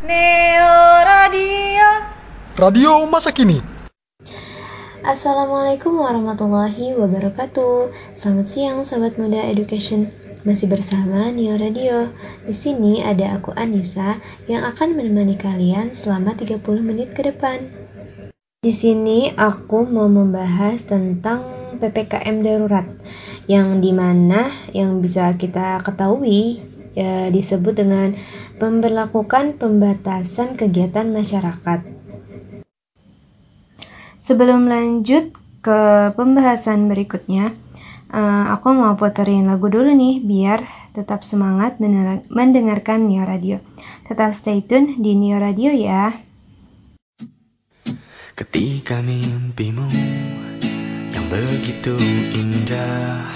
Neo Radio. Radio masa kini. Assalamualaikum warahmatullahi wabarakatuh. Selamat siang sahabat muda education. Masih bersama Neo Radio. Di sini ada aku Anissa yang akan menemani kalian selama 30 menit ke depan. Di sini aku mau membahas tentang PPKM darurat yang di mana yang bisa kita ketahui ya, disebut dengan pemberlakukan pembatasan kegiatan masyarakat. Sebelum lanjut ke pembahasan berikutnya, uh, aku mau puterin lagu dulu nih biar tetap semangat mendengarkan Neo Radio. Tetap stay tune di Neo Radio ya. Ketika mimpimu yang begitu indah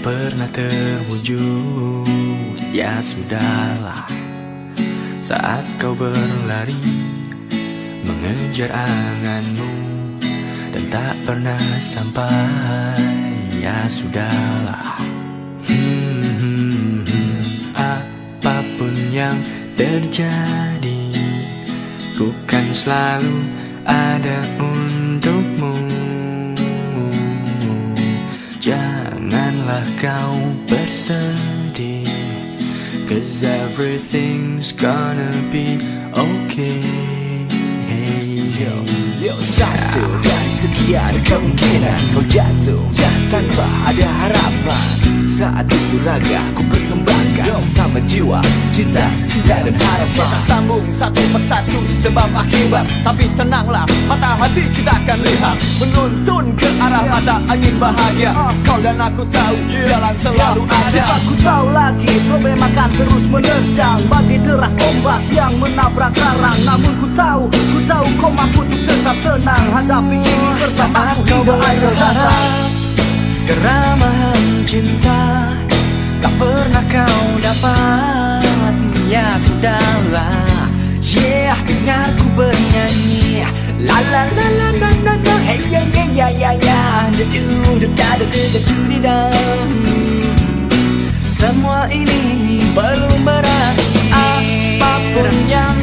pernah terwujud. Ya sudahlah. Saat kau berlari mengejar anganmu dan tak pernah sampai. Ya sudahlah. Hmm, hmm, hmm. apa pun yang terjadi ku kan selalu ada untukmu Janganlah kau bersedih Cause everything's gonna be okay. Yo, yo, satu sekian kemungkinan Kau jatuh. Tanpa ada harapan. Saat itu raga ku persembahkan. Sama jiwa, cinta, cinta dan harapan. Kita sambung satu persatu sebab akibat. Tapi tenanglah, mata hati kita akan lihat. Menuntun ke arah mata angin bahagia. Kau dan aku tahu, jalan selalu ada. Aku tahu lagi, problem akan terus menerjang Bagi deras ombak yang menabrak karang Namun ku tahu, ku tahu kau mampu untuk tetap tenang. Hadapi ini bersama Semua ini belum berarti Apa pun yang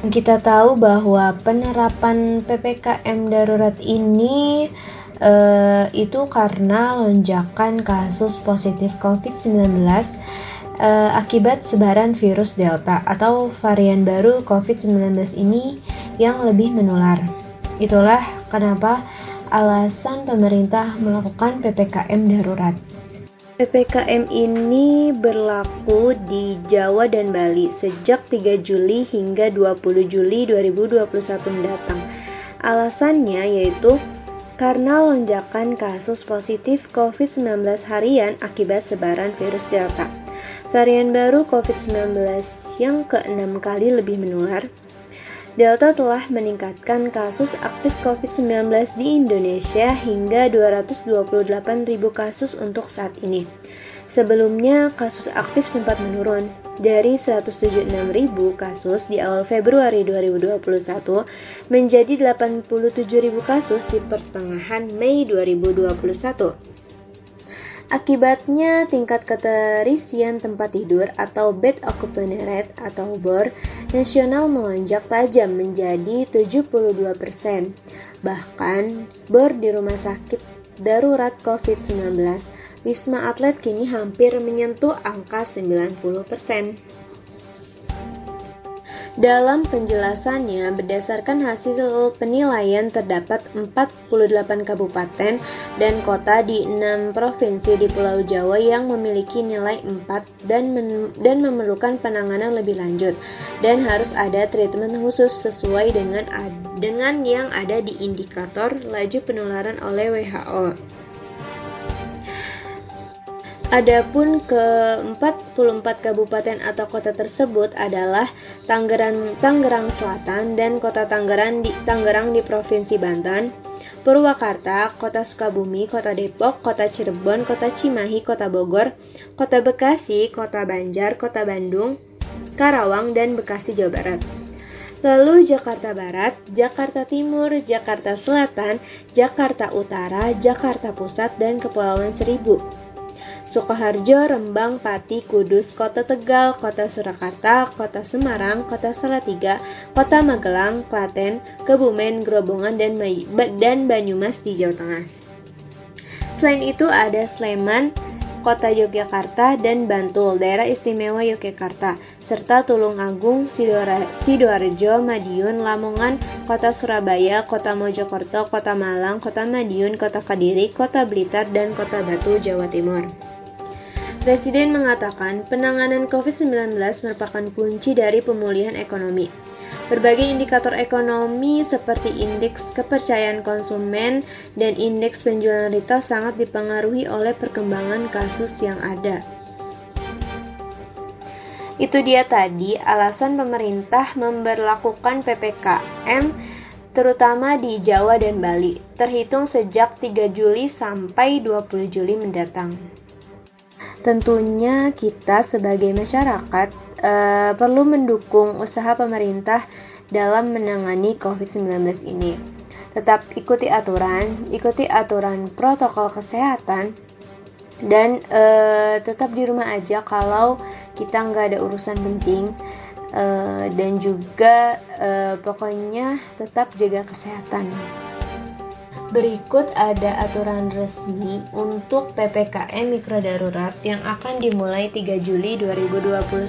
Kita tahu bahwa penerapan PPKM darurat ini uh, itu karena lonjakan kasus positif COVID-19 uh, eh, akibat sebaran virus Delta atau varian baru COVID-19 ini yang lebih menular. Itulah kenapa alasan pemerintah melakukan PPKM darurat. PPKM ini berlaku di Jawa dan Bali sejak 3 Juli hingga 20 Juli 2021 mendatang. Alasannya yaitu karena lonjakan kasus positif COVID-19 harian akibat sebaran virus Delta. Varian baru COVID-19 yang keenam kali lebih menular Delta telah meningkatkan kasus aktif COVID-19 di Indonesia hingga 228.000 kasus untuk saat ini. Sebelumnya, kasus aktif sempat menurun dari 176.000 kasus di awal Februari 2021 menjadi 87.000 kasus di pertengahan Mei 2021. Akibatnya, tingkat keterisian tempat tidur atau bed occupancy rate atau BOR nasional melonjak tajam menjadi 72%. Bahkan, BOR di rumah sakit darurat COVID-19 Wisma Atlet kini hampir menyentuh angka 90%. Dalam penjelasannya, berdasarkan hasil penilaian terdapat 48 kabupaten dan kota di 6 provinsi di Pulau Jawa yang memiliki nilai 4 dan dan memerlukan penanganan lebih lanjut dan harus ada treatment khusus sesuai dengan dengan yang ada di indikator laju penularan oleh WHO. Adapun ke 44 kabupaten atau kota tersebut adalah Tangerang, Tangerang Selatan dan Kota Tangerang di Tangerang di Provinsi Banten, Purwakarta, Kota Sukabumi, Kota Depok, Kota Cirebon, Kota Cimahi, Kota Bogor, Kota Bekasi, Kota Banjar, Kota Bandung, Karawang, dan Bekasi, Jawa Barat. Lalu Jakarta Barat, Jakarta Timur, Jakarta Selatan, Jakarta Utara, Jakarta Pusat, dan Kepulauan Seribu. Sukoharjo, Rembang, Pati, Kudus, Kota Tegal, Kota Surakarta, Kota Semarang, Kota Salatiga, Kota Magelang, Klaten, Kebumen, Grobongan, dan, dan Banyumas di Jawa Tengah. Selain itu ada Sleman, Kota Yogyakarta, dan Bantul, Daerah Istimewa Yogyakarta, serta Tulungagung, Sidoarjo, Madiun, Lamongan, Kota Surabaya, Kota Mojokerto, Kota Malang, Kota Madiun, Kota Kediri, Kota Blitar, dan Kota Batu, Jawa Timur. Presiden mengatakan penanganan COVID-19 merupakan kunci dari pemulihan ekonomi. Berbagai indikator ekonomi seperti indeks kepercayaan konsumen dan indeks penjualan retail sangat dipengaruhi oleh perkembangan kasus yang ada. Itu dia tadi alasan pemerintah memberlakukan PPKM terutama di Jawa dan Bali, terhitung sejak 3 Juli sampai 20 Juli mendatang. Tentunya kita sebagai masyarakat uh, perlu mendukung usaha pemerintah dalam menangani COVID-19 ini. Tetap ikuti aturan, ikuti aturan protokol kesehatan, dan uh, tetap di rumah aja kalau kita nggak ada urusan penting. Uh, dan juga uh, pokoknya tetap jaga kesehatan. Berikut ada aturan resmi untuk PPKM Mikro Darurat yang akan dimulai 3 Juli 2021.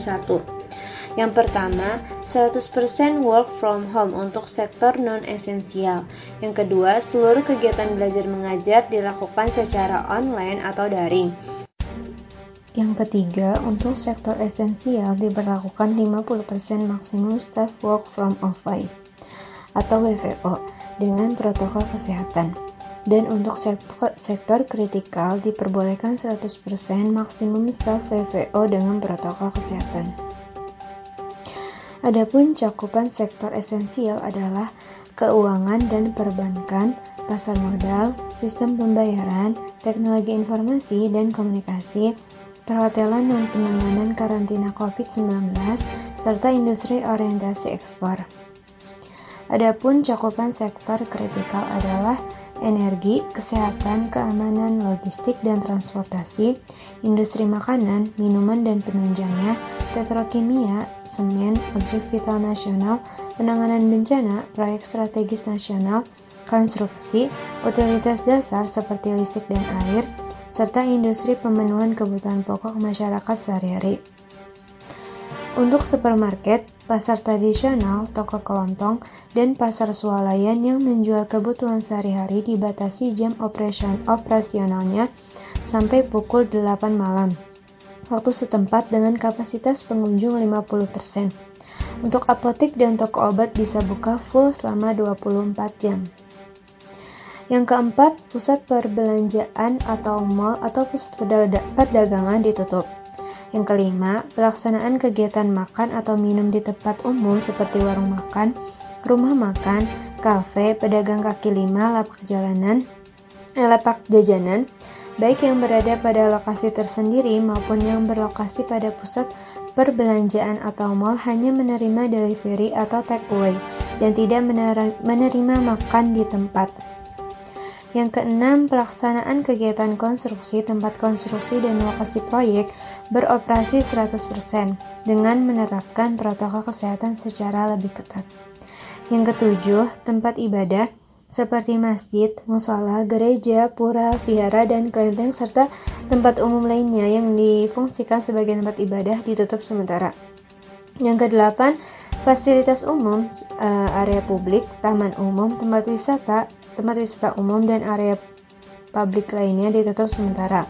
Yang pertama, 100% work from home untuk sektor non-esensial. Yang kedua, seluruh kegiatan belajar mengajar dilakukan secara online atau daring. Yang ketiga, untuk sektor esensial diberlakukan 50% maksimum staff work from office atau WFO dengan protokol kesehatan. Dan untuk sektor, kritikal diperbolehkan 100% maksimum staff VVO dengan protokol kesehatan. Adapun cakupan sektor esensial adalah keuangan dan perbankan, pasar modal, sistem pembayaran, teknologi informasi dan komunikasi, perhotelan dan penanganan karantina COVID-19, serta industri orientasi ekspor. Adapun cakupan sektor kritikal adalah energi, kesehatan, keamanan, logistik dan transportasi, industri makanan, minuman dan penunjangnya, petrokimia, semen, objek vital nasional, penanganan bencana, proyek strategis nasional, konstruksi, utilitas dasar seperti listrik dan air, serta industri pemenuhan kebutuhan pokok masyarakat sehari-hari. Untuk supermarket, pasar tradisional, toko kelontong, dan pasar swalayan yang menjual kebutuhan sehari-hari dibatasi jam operasionalnya sampai pukul 8 malam. Waktu setempat dengan kapasitas pengunjung 50%. Untuk apotek dan toko obat bisa buka full selama 24 jam. Yang keempat, pusat perbelanjaan atau mall atau pusat perdagangan ditutup. Yang kelima, pelaksanaan kegiatan makan atau minum di tempat umum seperti warung makan, rumah makan, kafe, pedagang kaki lima, lapak jalanan, eh, lapak jajanan, baik yang berada pada lokasi tersendiri maupun yang berlokasi pada pusat perbelanjaan atau mall hanya menerima delivery atau take away dan tidak menerima makan di tempat. Yang keenam, pelaksanaan kegiatan konstruksi, tempat konstruksi dan lokasi proyek beroperasi 100% dengan menerapkan protokol kesehatan secara lebih ketat. Yang ketujuh, tempat ibadah seperti masjid, musola, gereja, pura, vihara, dan kelenteng serta tempat umum lainnya yang difungsikan sebagai tempat ibadah ditutup sementara. Yang kedelapan, fasilitas umum, eh, area publik, taman umum, tempat wisata, tempat wisata umum dan area publik lainnya ditutup sementara.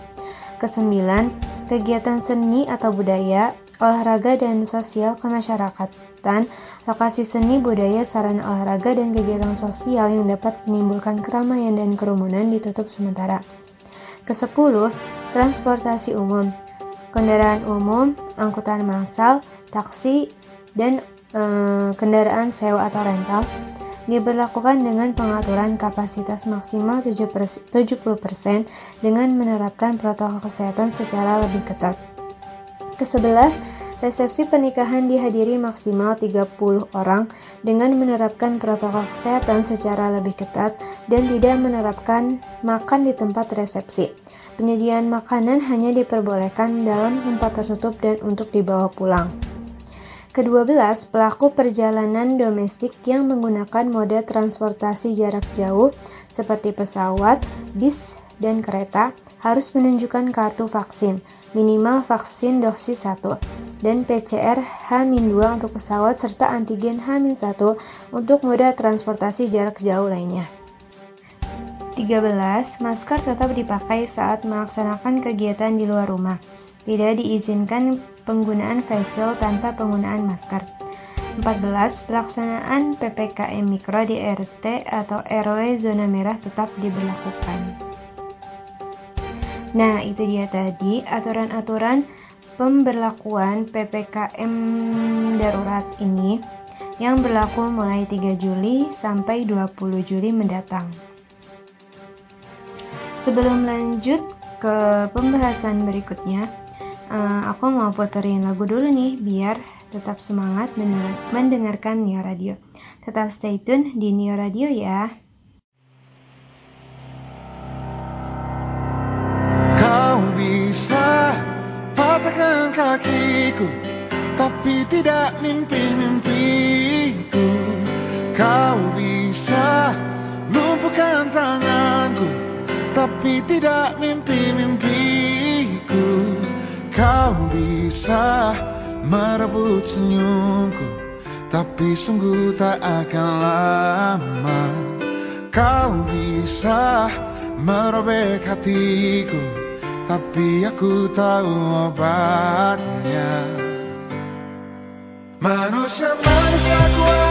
Kesembilan, kegiatan seni atau budaya, olahraga dan sosial kemasyarakatan, lokasi seni, budaya, sarana olahraga dan kegiatan sosial yang dapat menimbulkan keramaian dan kerumunan ditutup sementara. Kesepuluh, transportasi umum, kendaraan umum, angkutan massal, taksi, dan e, kendaraan sewa atau rental diberlakukan dengan pengaturan kapasitas maksimal 70% dengan menerapkan protokol kesehatan secara lebih ketat. Kesebelas, resepsi pernikahan dihadiri maksimal 30 orang dengan menerapkan protokol kesehatan secara lebih ketat dan tidak menerapkan makan di tempat resepsi. Penyediaan makanan hanya diperbolehkan dalam tempat tertutup dan untuk dibawa pulang. Kedua belas, pelaku perjalanan domestik yang menggunakan moda transportasi jarak jauh seperti pesawat, bis, dan kereta harus menunjukkan kartu vaksin, minimal vaksin dosis 1, dan PCR H-2 untuk pesawat serta antigen H-1 untuk moda transportasi jarak jauh lainnya. 13. Masker tetap dipakai saat melaksanakan kegiatan di luar rumah. Tidak diizinkan penggunaan face tanpa penggunaan masker. 14. Pelaksanaan PPKM Mikro di RT atau RW zona merah tetap diberlakukan. Nah, itu dia tadi aturan-aturan pemberlakuan PPKM darurat ini yang berlaku mulai 3 Juli sampai 20 Juli mendatang. Sebelum lanjut ke pembahasan berikutnya, uh, aku mau puterin lagu dulu nih biar tetap semangat mendengarkan Neo Radio. Tetap stay tune di Neo Radio ya. Kau bisa patahkan kakiku, tapi tidak mimpi-mimpiku. Kau bisa lumpuhkan tanganku, tapi tidak mimpi-mimpiku. Kau bisa merebut senyumku Tapi sungguh tak akan lama. Kau bisa merobek hatiku Tapi aku tahu obatnya. Manusia-manusia kuat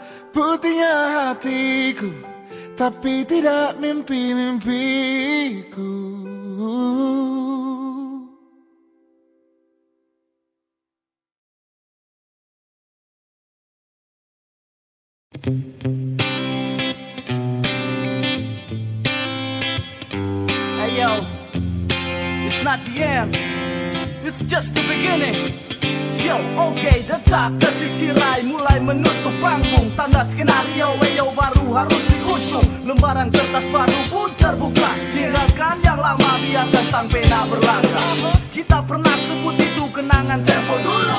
Putihnya hatiku Tapi tidak mimpi-mimpiku Hey yo, it's not the end, it's just the beginning. Yo, oke, okay, detak detik tirai mulai menutup panggung. Tanda skenario, weyo baru harus diusung. Lembaran kertas baru pun terbuka. Tinggalkan yang lama biar tentang pena berlaga Kita pernah sebut itu kenangan tempo dulu.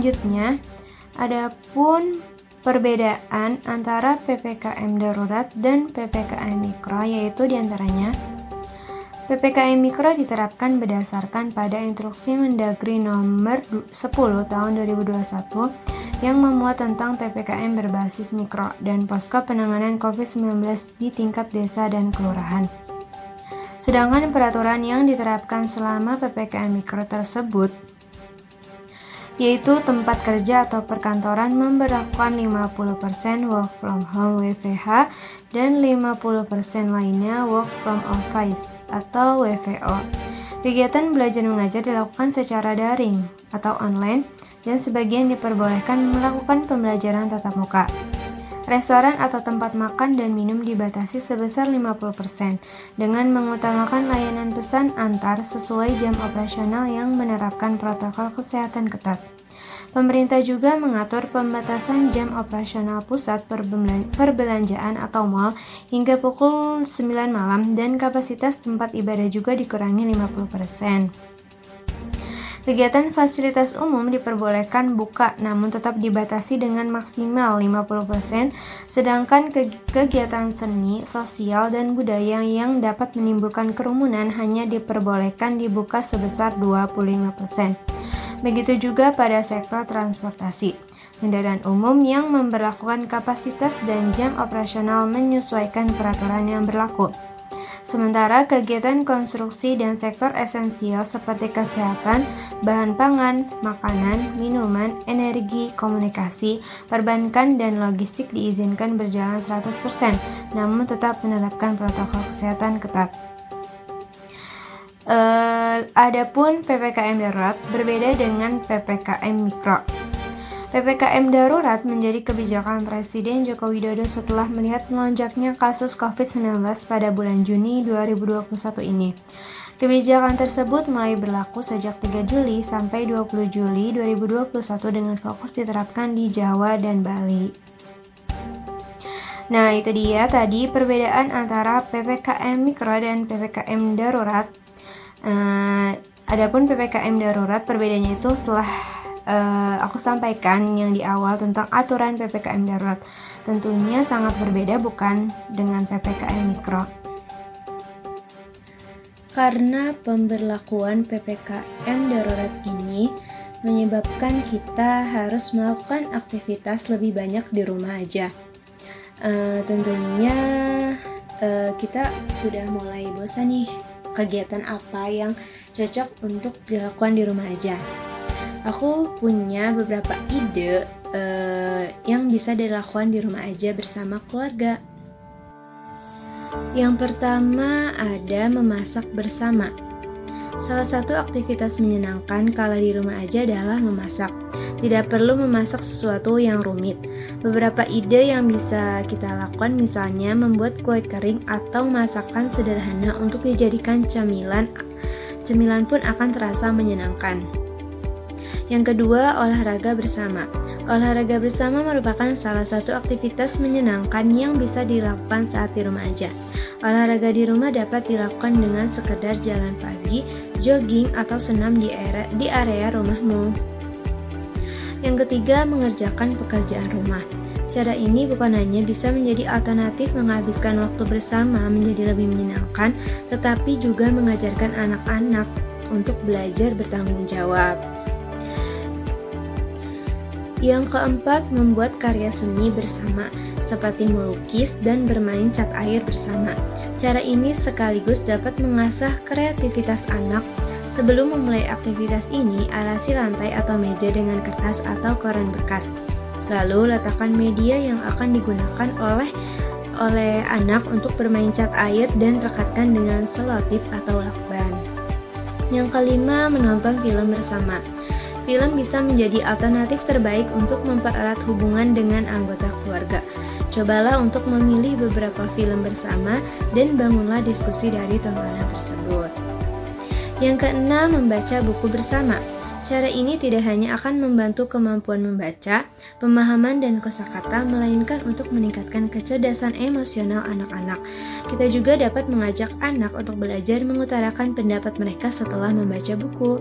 Selanjutnya adapun perbedaan antara PPKM darurat dan PPKM mikro yaitu di antaranya PPKM Mikro diterapkan berdasarkan pada instruksi Mendagri nomor 10 tahun 2021 yang memuat tentang PPKM berbasis mikro dan posko penanganan COVID-19 di tingkat desa dan kelurahan. Sedangkan peraturan yang diterapkan selama PPKM Mikro tersebut yaitu tempat kerja atau perkantoran memperlakukan 50% work from home WFH dan 50% lainnya work from office atau WFO. Kegiatan belajar mengajar dilakukan secara daring atau online dan sebagian diperbolehkan melakukan pembelajaran tatap muka. Restoran atau tempat makan dan minum dibatasi sebesar 50% dengan mengutamakan layanan pesan antar sesuai jam operasional yang menerapkan protokol kesehatan ketat. Pemerintah juga mengatur pembatasan jam operasional pusat perbelanjaan atau mal hingga pukul 9 malam dan kapasitas tempat ibadah juga dikurangi 50%. Kegiatan fasilitas umum diperbolehkan buka namun tetap dibatasi dengan maksimal 50%, sedangkan kegiatan seni, sosial, dan budaya yang dapat menimbulkan kerumunan hanya diperbolehkan dibuka sebesar 25%. Begitu juga pada sektor transportasi. Kendaraan umum yang memperlakukan kapasitas dan jam operasional menyesuaikan peraturan yang berlaku. Sementara kegiatan konstruksi dan sektor esensial seperti kesehatan, bahan pangan, makanan, minuman, energi, komunikasi, perbankan, dan logistik diizinkan berjalan 100%, namun tetap menerapkan protokol kesehatan ketat. Uh, adapun PPKM darurat berbeda dengan PPKM mikro. PPKM darurat menjadi kebijakan Presiden Joko Widodo setelah melihat melonjaknya kasus COVID-19 pada bulan Juni 2021 ini. Kebijakan tersebut mulai berlaku sejak 3 Juli sampai 20 Juli 2021 dengan fokus diterapkan di Jawa dan Bali. Nah, itu dia tadi perbedaan antara PPKM mikro dan PPKM darurat. Uh, adapun PPKM darurat perbedaannya itu telah uh, aku sampaikan yang di awal tentang aturan PPKM darurat. Tentunya sangat berbeda bukan dengan PPKM mikro. Karena pemberlakuan PPKM darurat ini menyebabkan kita harus melakukan aktivitas lebih banyak di rumah aja. Uh, tentunya uh, kita sudah mulai bosan nih kegiatan apa yang cocok untuk dilakukan di rumah aja. Aku punya beberapa ide uh, yang bisa dilakukan di rumah aja bersama keluarga. Yang pertama ada memasak bersama. Salah satu aktivitas menyenangkan kala di rumah aja adalah memasak. Tidak perlu memasak sesuatu yang rumit. Beberapa ide yang bisa kita lakukan misalnya membuat kue kering atau masakan sederhana untuk dijadikan camilan. Cemilan pun akan terasa menyenangkan. Yang kedua, olahraga bersama. Olahraga bersama merupakan salah satu aktivitas menyenangkan yang bisa dilakukan saat di rumah aja. Olahraga di rumah dapat dilakukan dengan sekedar jalan pagi, jogging, atau senam di area, di area rumahmu. Yang ketiga, mengerjakan pekerjaan rumah. Cara ini bukan hanya bisa menjadi alternatif menghabiskan waktu bersama menjadi lebih menyenangkan, tetapi juga mengajarkan anak-anak untuk belajar bertanggung jawab. Yang keempat, membuat karya seni bersama, seperti melukis dan bermain cat air bersama. Cara ini sekaligus dapat mengasah kreativitas anak. Sebelum memulai aktivitas ini, alasi lantai atau meja dengan kertas atau koran bekas. Lalu letakkan media yang akan digunakan oleh oleh anak untuk bermain cat air dan rekatkan dengan selotip atau lakban. Yang kelima, menonton film bersama film bisa menjadi alternatif terbaik untuk mempererat hubungan dengan anggota keluarga. Cobalah untuk memilih beberapa film bersama dan bangunlah diskusi dari tontonan tersebut. Yang keenam, membaca buku bersama. Cara ini tidak hanya akan membantu kemampuan membaca, pemahaman, dan kosakata, melainkan untuk meningkatkan kecerdasan emosional anak-anak. Kita juga dapat mengajak anak untuk belajar mengutarakan pendapat mereka setelah membaca buku.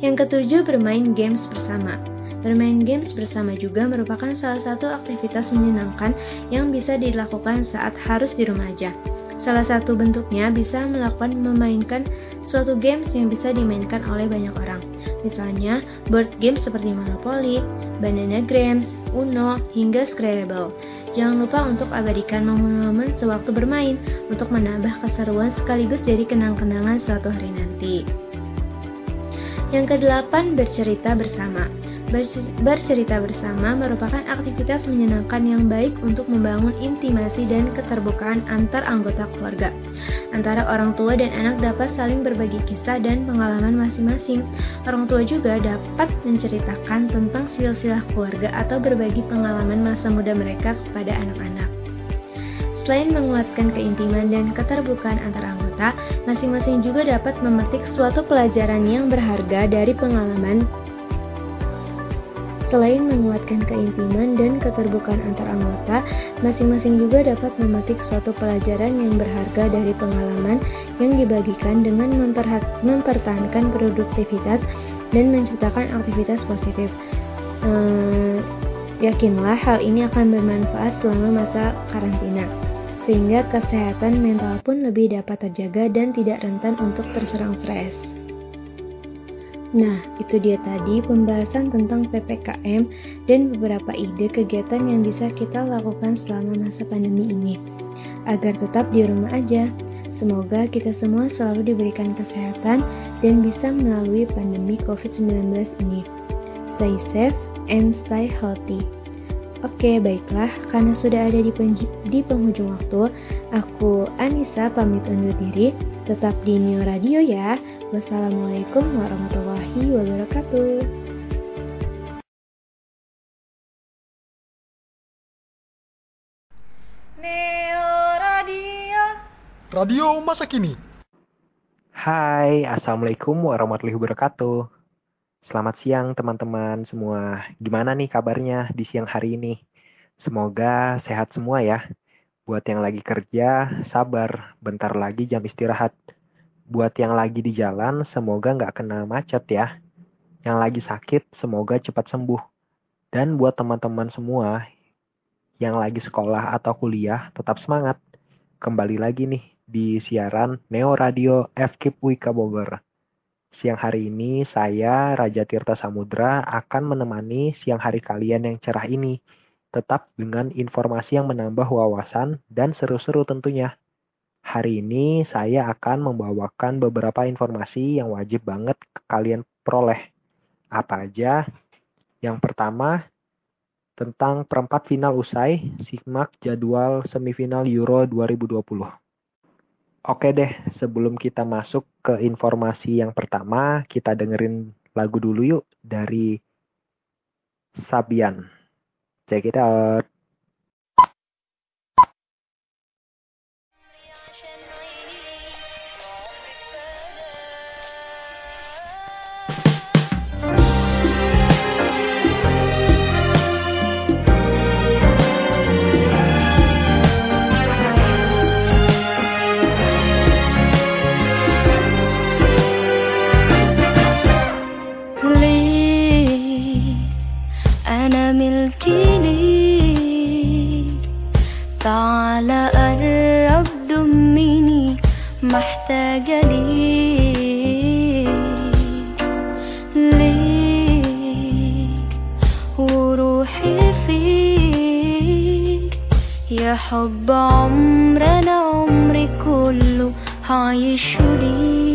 Yang ketujuh, bermain games bersama. Bermain games bersama juga merupakan salah satu aktivitas menyenangkan yang bisa dilakukan saat harus di rumah aja. Salah satu bentuknya bisa melakukan memainkan suatu games yang bisa dimainkan oleh banyak orang. Misalnya, board games seperti Monopoly, Banana Games, Uno, hingga Scrabble. Jangan lupa untuk abadikan momen-momen sewaktu bermain untuk menambah keseruan sekaligus jadi kenang-kenangan suatu hari nanti. Yang kedelapan, bercerita bersama. Bercerita bersama merupakan aktivitas menyenangkan yang baik untuk membangun intimasi dan keterbukaan antar anggota keluarga. Antara orang tua dan anak dapat saling berbagi kisah dan pengalaman masing-masing. Orang tua juga dapat menceritakan tentang silsilah keluarga atau berbagi pengalaman masa muda mereka kepada anak-anak. Selain menguatkan keintiman dan keterbukaan antar anggota, masing-masing juga dapat memetik suatu pelajaran yang berharga dari pengalaman Selain menguatkan keintiman dan keterbukaan antar anggota, masing-masing juga dapat memetik suatu pelajaran yang berharga dari pengalaman yang dibagikan dengan mempertahankan produktivitas dan menciptakan aktivitas positif. Ehm, yakinlah hal ini akan bermanfaat selama masa karantina, sehingga kesehatan mental pun lebih dapat terjaga dan tidak rentan untuk terserang stres. Nah, itu dia tadi pembahasan tentang PPKM dan beberapa ide kegiatan yang bisa kita lakukan selama masa pandemi ini. Agar tetap di rumah aja. Semoga kita semua selalu diberikan kesehatan dan bisa melalui pandemi COVID-19 ini. Stay safe and stay healthy. Oke, baiklah, karena sudah ada di, di penghujung waktu, aku Anissa pamit undur diri. Tetap di Neo Radio ya. Wassalamualaikum warahmatullahi wabarakatuh. Neo Radio. Radio masa kini. Hai, Assalamualaikum warahmatullahi wabarakatuh. Selamat siang teman-teman semua. Gimana nih kabarnya di siang hari ini? Semoga sehat semua ya. Buat yang lagi kerja, sabar. Bentar lagi jam istirahat. Buat yang lagi di jalan, semoga nggak kena macet ya. Yang lagi sakit, semoga cepat sembuh. Dan buat teman-teman semua yang lagi sekolah atau kuliah, tetap semangat. Kembali lagi nih di siaran Neo Radio FKIP Wika Bogor. Siang hari ini saya, Raja Tirta Samudra, akan menemani siang hari kalian yang cerah ini. Tetap dengan informasi yang menambah wawasan dan seru-seru tentunya. Hari ini saya akan membawakan beberapa informasi yang wajib banget kalian peroleh. Apa aja? Yang pertama, tentang perempat final usai, simak jadwal semifinal Euro 2020. Oke deh, sebelum kita masuk ke informasi yang pertama, kita dengerin lagu dulu yuk dari Sabian. Check it out. حب عمرنا عمري كله هعيشه ليك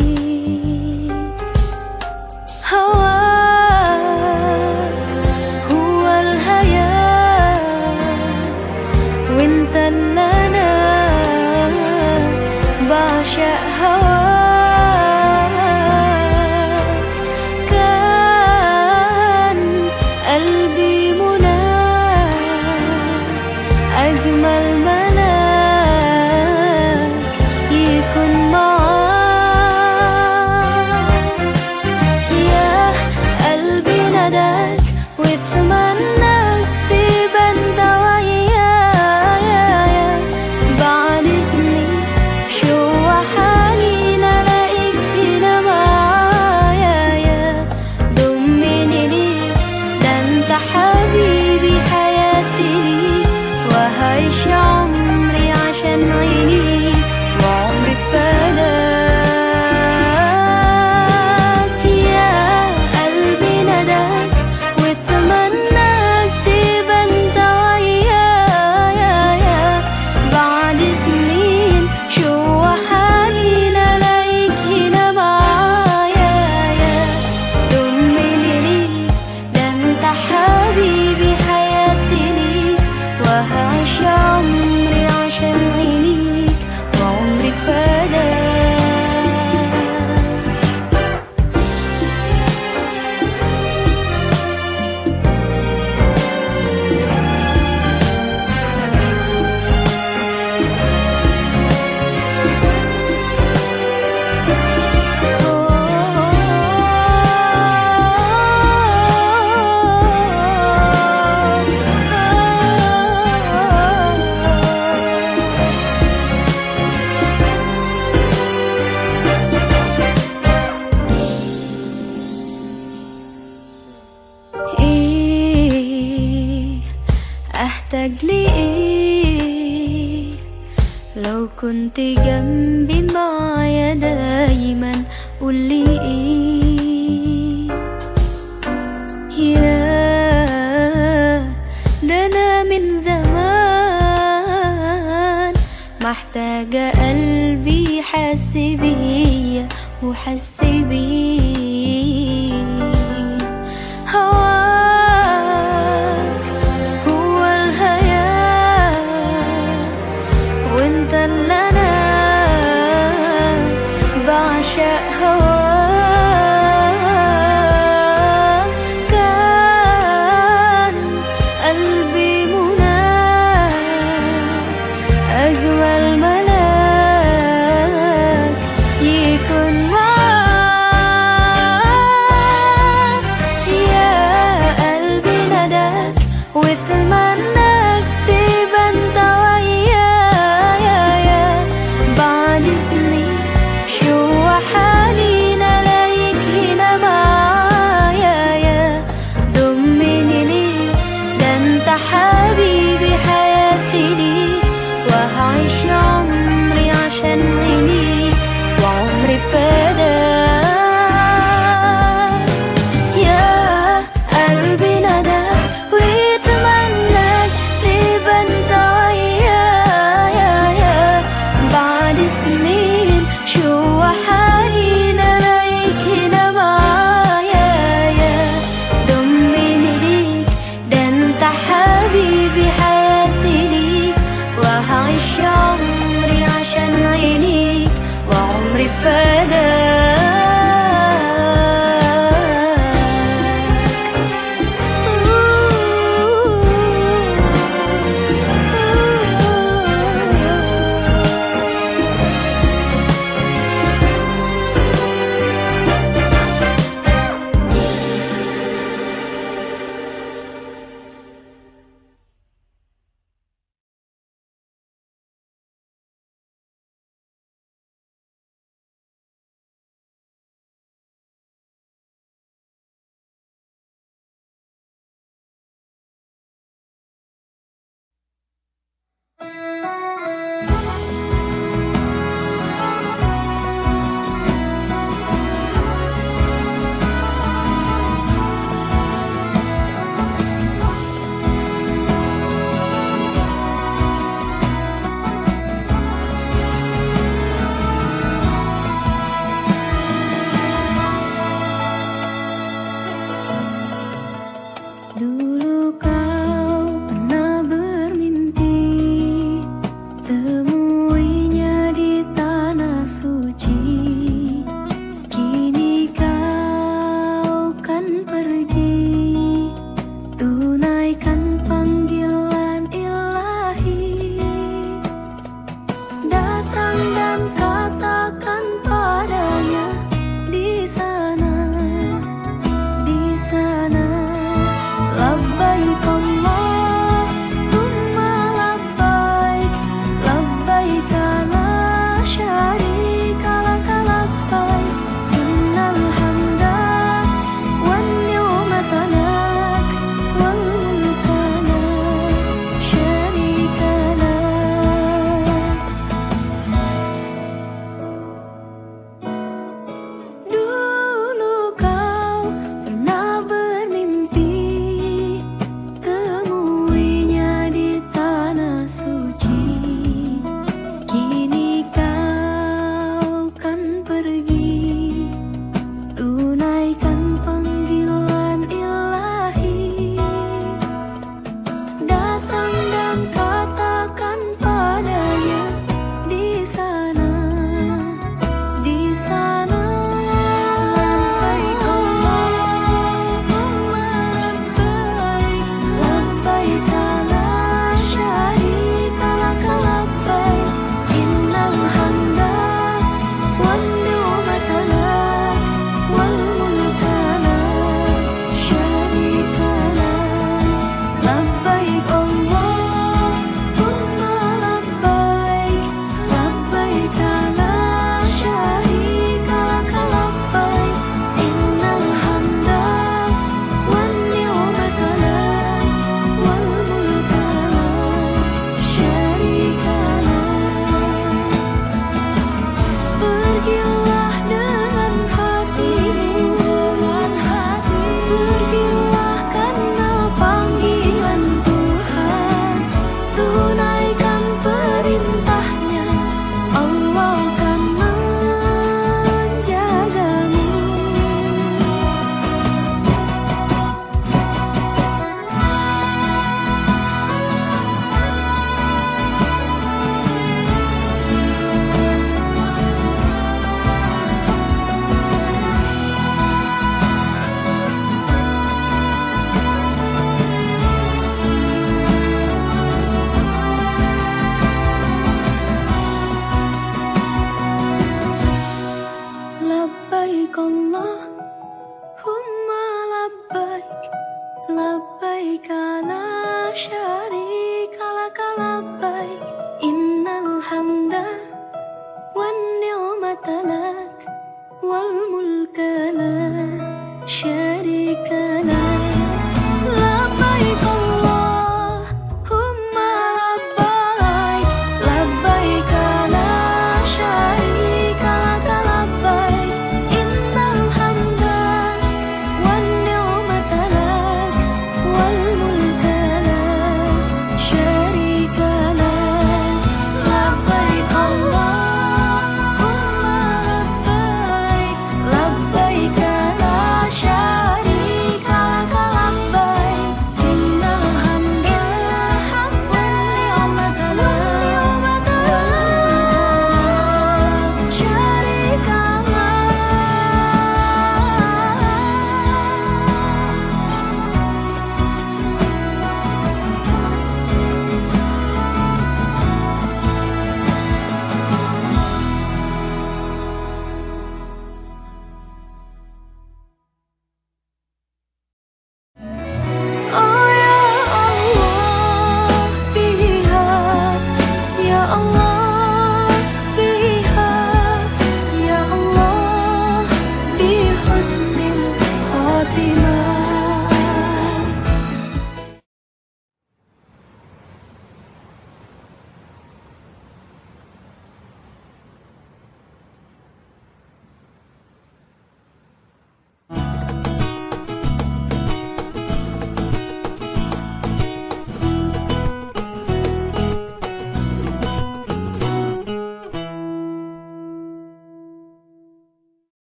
kun ti gam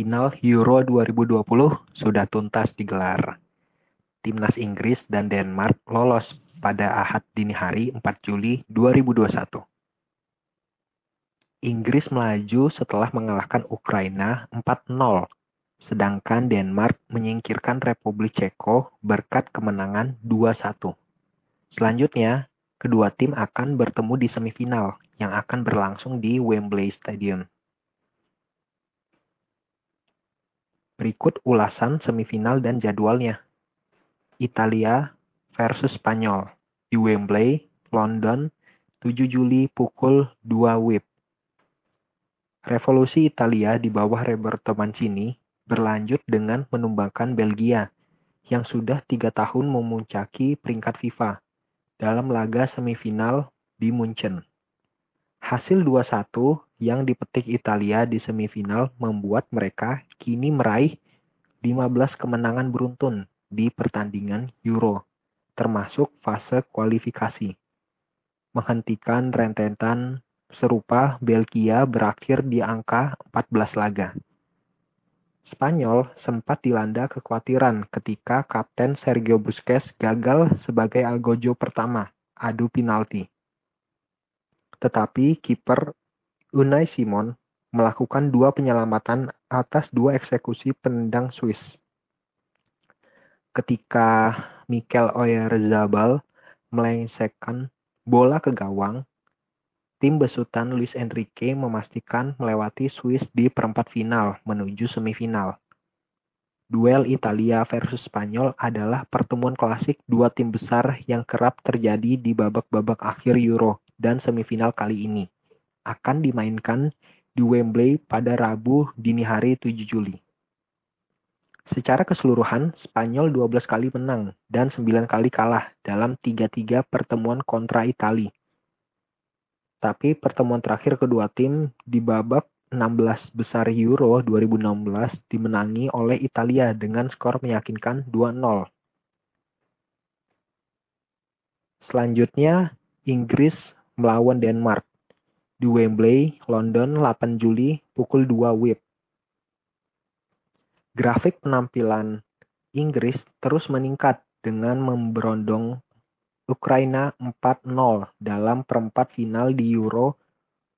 final Euro 2020 sudah tuntas digelar. Timnas Inggris dan Denmark lolos pada Ahad dini hari 4 Juli 2021. Inggris melaju setelah mengalahkan Ukraina 4-0, sedangkan Denmark menyingkirkan Republik Ceko berkat kemenangan 2-1. Selanjutnya, kedua tim akan bertemu di semifinal yang akan berlangsung di Wembley Stadium. Berikut ulasan semifinal dan jadwalnya. Italia versus Spanyol di Wembley, London, 7 Juli pukul 2 WIB. Revolusi Italia di bawah Roberto Mancini berlanjut dengan menumbangkan Belgia yang sudah tiga tahun memuncaki peringkat FIFA dalam laga semifinal di Munchen. Hasil 2-1 yang dipetik Italia di semifinal membuat mereka kini meraih 15 kemenangan beruntun di pertandingan Euro, termasuk fase kualifikasi. Menghentikan rentetan serupa Belgia berakhir di angka 14 laga. Spanyol sempat dilanda kekhawatiran ketika Kapten Sergio Busquets gagal sebagai algojo pertama adu penalti. Tetapi kiper Unai Simon melakukan dua penyelamatan atas dua eksekusi penendang Swiss. Ketika Mikel Oyarzabal melengsarkan bola ke gawang, tim besutan Luis Enrique memastikan melewati Swiss di perempat final menuju semifinal. Duel Italia versus Spanyol adalah pertemuan klasik dua tim besar yang kerap terjadi di babak-babak akhir Euro dan semifinal kali ini akan dimainkan di Wembley pada Rabu dini hari 7 Juli. Secara keseluruhan, Spanyol 12 kali menang dan 9 kali kalah dalam 3-3 pertemuan kontra Italia. Tapi pertemuan terakhir kedua tim di babak 16 besar Euro 2016 dimenangi oleh Italia dengan skor meyakinkan 2-0. Selanjutnya, Inggris melawan Denmark di Wembley, London 8 Juli pukul 2 WIB. Grafik penampilan Inggris terus meningkat dengan memberondong Ukraina 4-0 dalam perempat final di Euro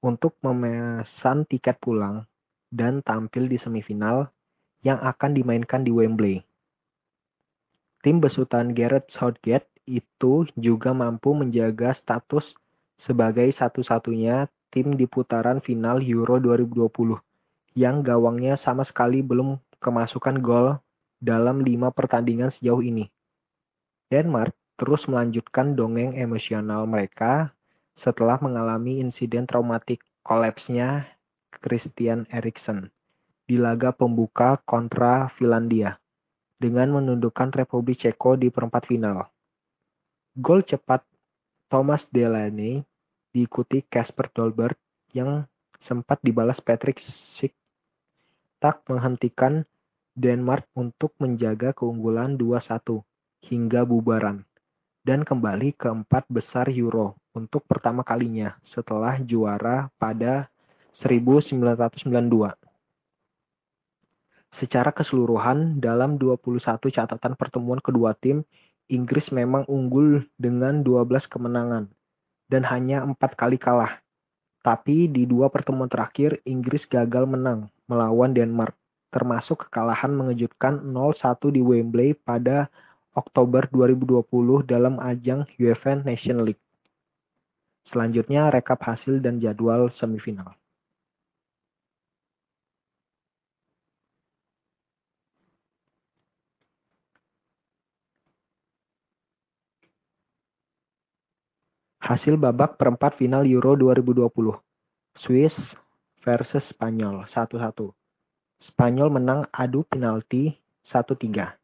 untuk memesan tiket pulang dan tampil di semifinal yang akan dimainkan di Wembley. Tim besutan Gareth Southgate itu juga mampu menjaga status sebagai satu-satunya tim di putaran final Euro 2020 yang gawangnya sama sekali belum kemasukan gol dalam lima pertandingan sejauh ini. Denmark terus melanjutkan dongeng emosional mereka setelah mengalami insiden traumatik kolapsnya Christian Eriksen di laga pembuka kontra Finlandia dengan menundukkan Republik Ceko di perempat final. Gol cepat Thomas Delaney diikuti Casper Dolberg yang sempat dibalas Patrick Schick tak menghentikan Denmark untuk menjaga keunggulan 2-1 hingga bubaran dan kembali ke empat besar Euro untuk pertama kalinya setelah juara pada 1992. Secara keseluruhan, dalam 21 catatan pertemuan kedua tim, Inggris memang unggul dengan 12 kemenangan dan hanya empat kali kalah. Tapi di dua pertemuan terakhir, Inggris gagal menang melawan Denmark, termasuk kekalahan mengejutkan 0-1 di Wembley pada Oktober 2020 dalam ajang UEFA Nation League. Selanjutnya rekap hasil dan jadwal semifinal. Hasil babak perempat final Euro 2020. Swiss versus Spanyol 1-1. Spanyol menang adu penalti 1-3.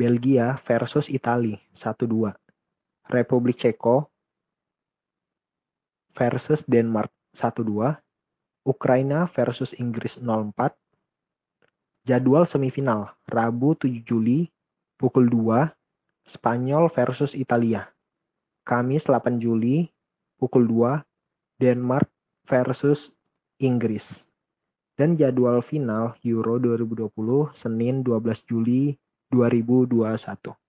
Belgia versus Italia 1-2. Republik Ceko versus Denmark 1-2. Ukraina versus Inggris 0-4. Jadwal semifinal Rabu 7 Juli pukul 2 Spanyol versus Italia. Kamis 8 Juli pukul 2 Denmark versus Inggris. dan jadwal final Euro 2020 Senin 12 Juli 2021.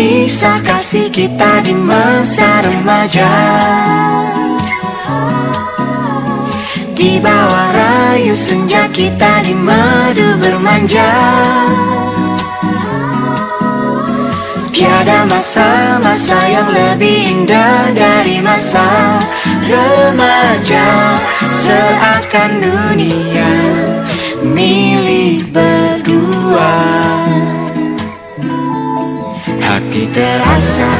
Kisah kasih kita di masa remaja. Di bawah rayu senja kita di madu bermanja. Tiada masa-masa yang lebih indah dari masa remaja. Seakan dunia milik berdua terasa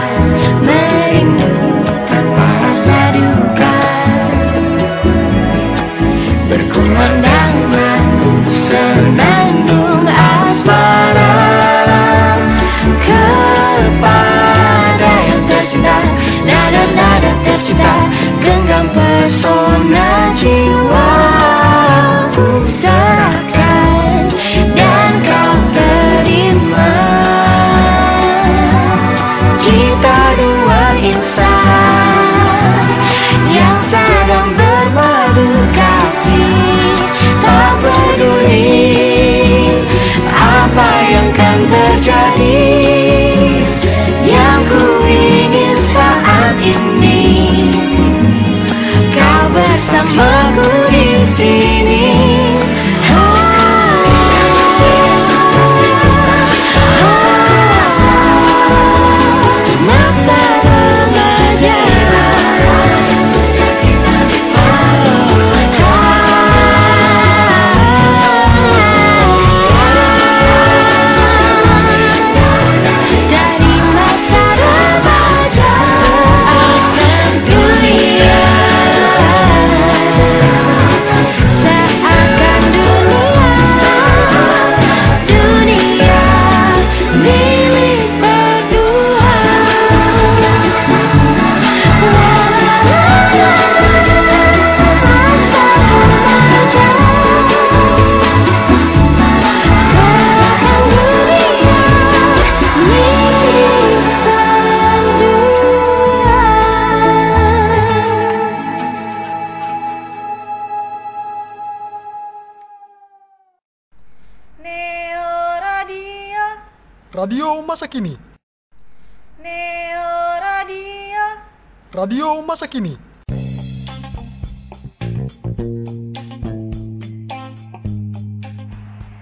masa kini.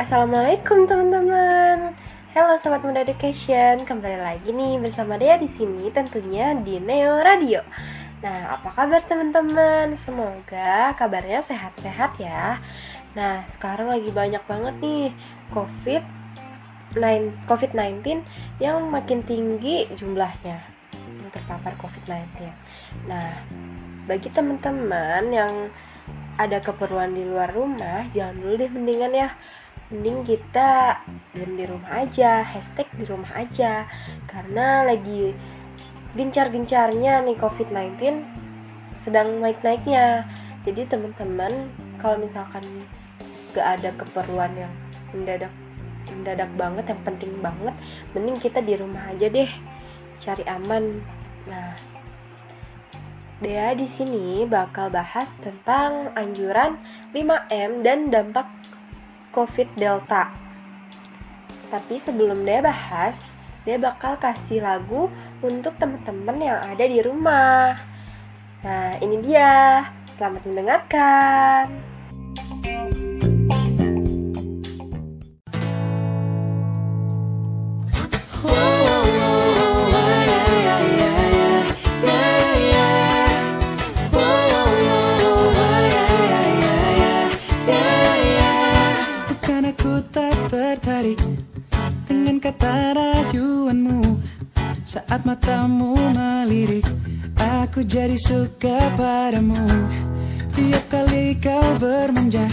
Assalamualaikum teman-teman. Halo sobat muda education, kembali lagi nih bersama Dea di sini tentunya di Neo Radio. Nah, apa kabar teman-teman? Semoga kabarnya sehat-sehat ya. Nah, sekarang lagi banyak banget nih COVID 9 COVID-19 yang makin tinggi jumlahnya terpapar COVID-19. Nah, bagi teman-teman yang ada keperluan di luar rumah, jangan dulu deh mendingan ya. Mending kita diam di rumah aja hashtag di rumah aja. Karena lagi gencar-gencarnya nih COVID-19 sedang naik-naiknya. Jadi teman-teman kalau misalkan gak ada keperluan yang mendadak mendadak banget yang penting banget mending kita di rumah aja deh. Cari aman nah Dea di sini bakal bahas tentang anjuran 5M dan dampak COVID Delta. Tapi sebelum dia bahas, dia bakal kasih lagu untuk teman-teman yang ada di rumah. Nah, ini dia. Selamat mendengarkan. Saat matamu melirik Aku jadi suka padamu. Tiap kali kau bermanja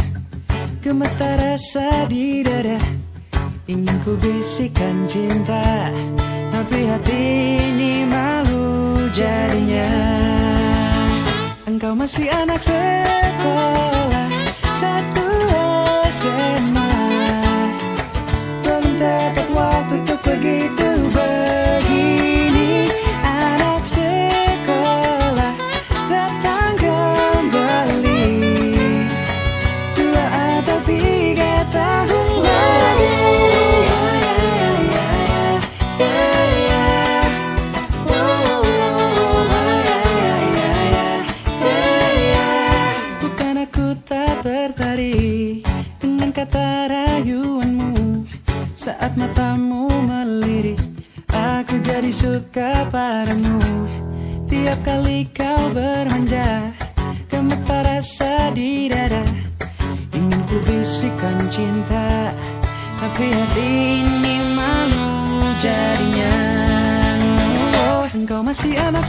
Gemetar rasa di dada. Ingin ku bisikan cinta Tapi hati ini malu jadinya. Engkau masih anak sekolah Satu SMA. Belum dapat waktu untuk begitu Saat matamu melirik Aku jadi suka padamu. Tiap kali kau bermanja Gemetar rasa di dada. Ingin ku bisikan cinta Tapi hati ini malu jadinya. Oh, engkau masih anak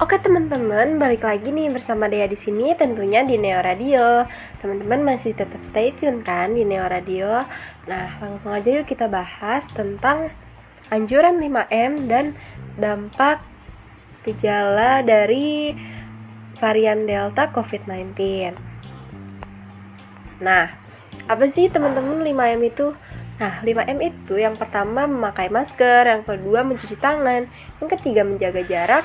Oke teman-teman, balik lagi nih bersama Dea di sini tentunya di Neo Radio. Teman-teman masih tetap stay tune kan di Neo Radio. Nah, langsung aja yuk kita bahas tentang anjuran 5M dan dampak gejala dari varian Delta COVID-19. Nah, apa sih teman-teman 5M itu? Nah, 5M itu yang pertama memakai masker, yang kedua mencuci tangan, yang ketiga menjaga jarak,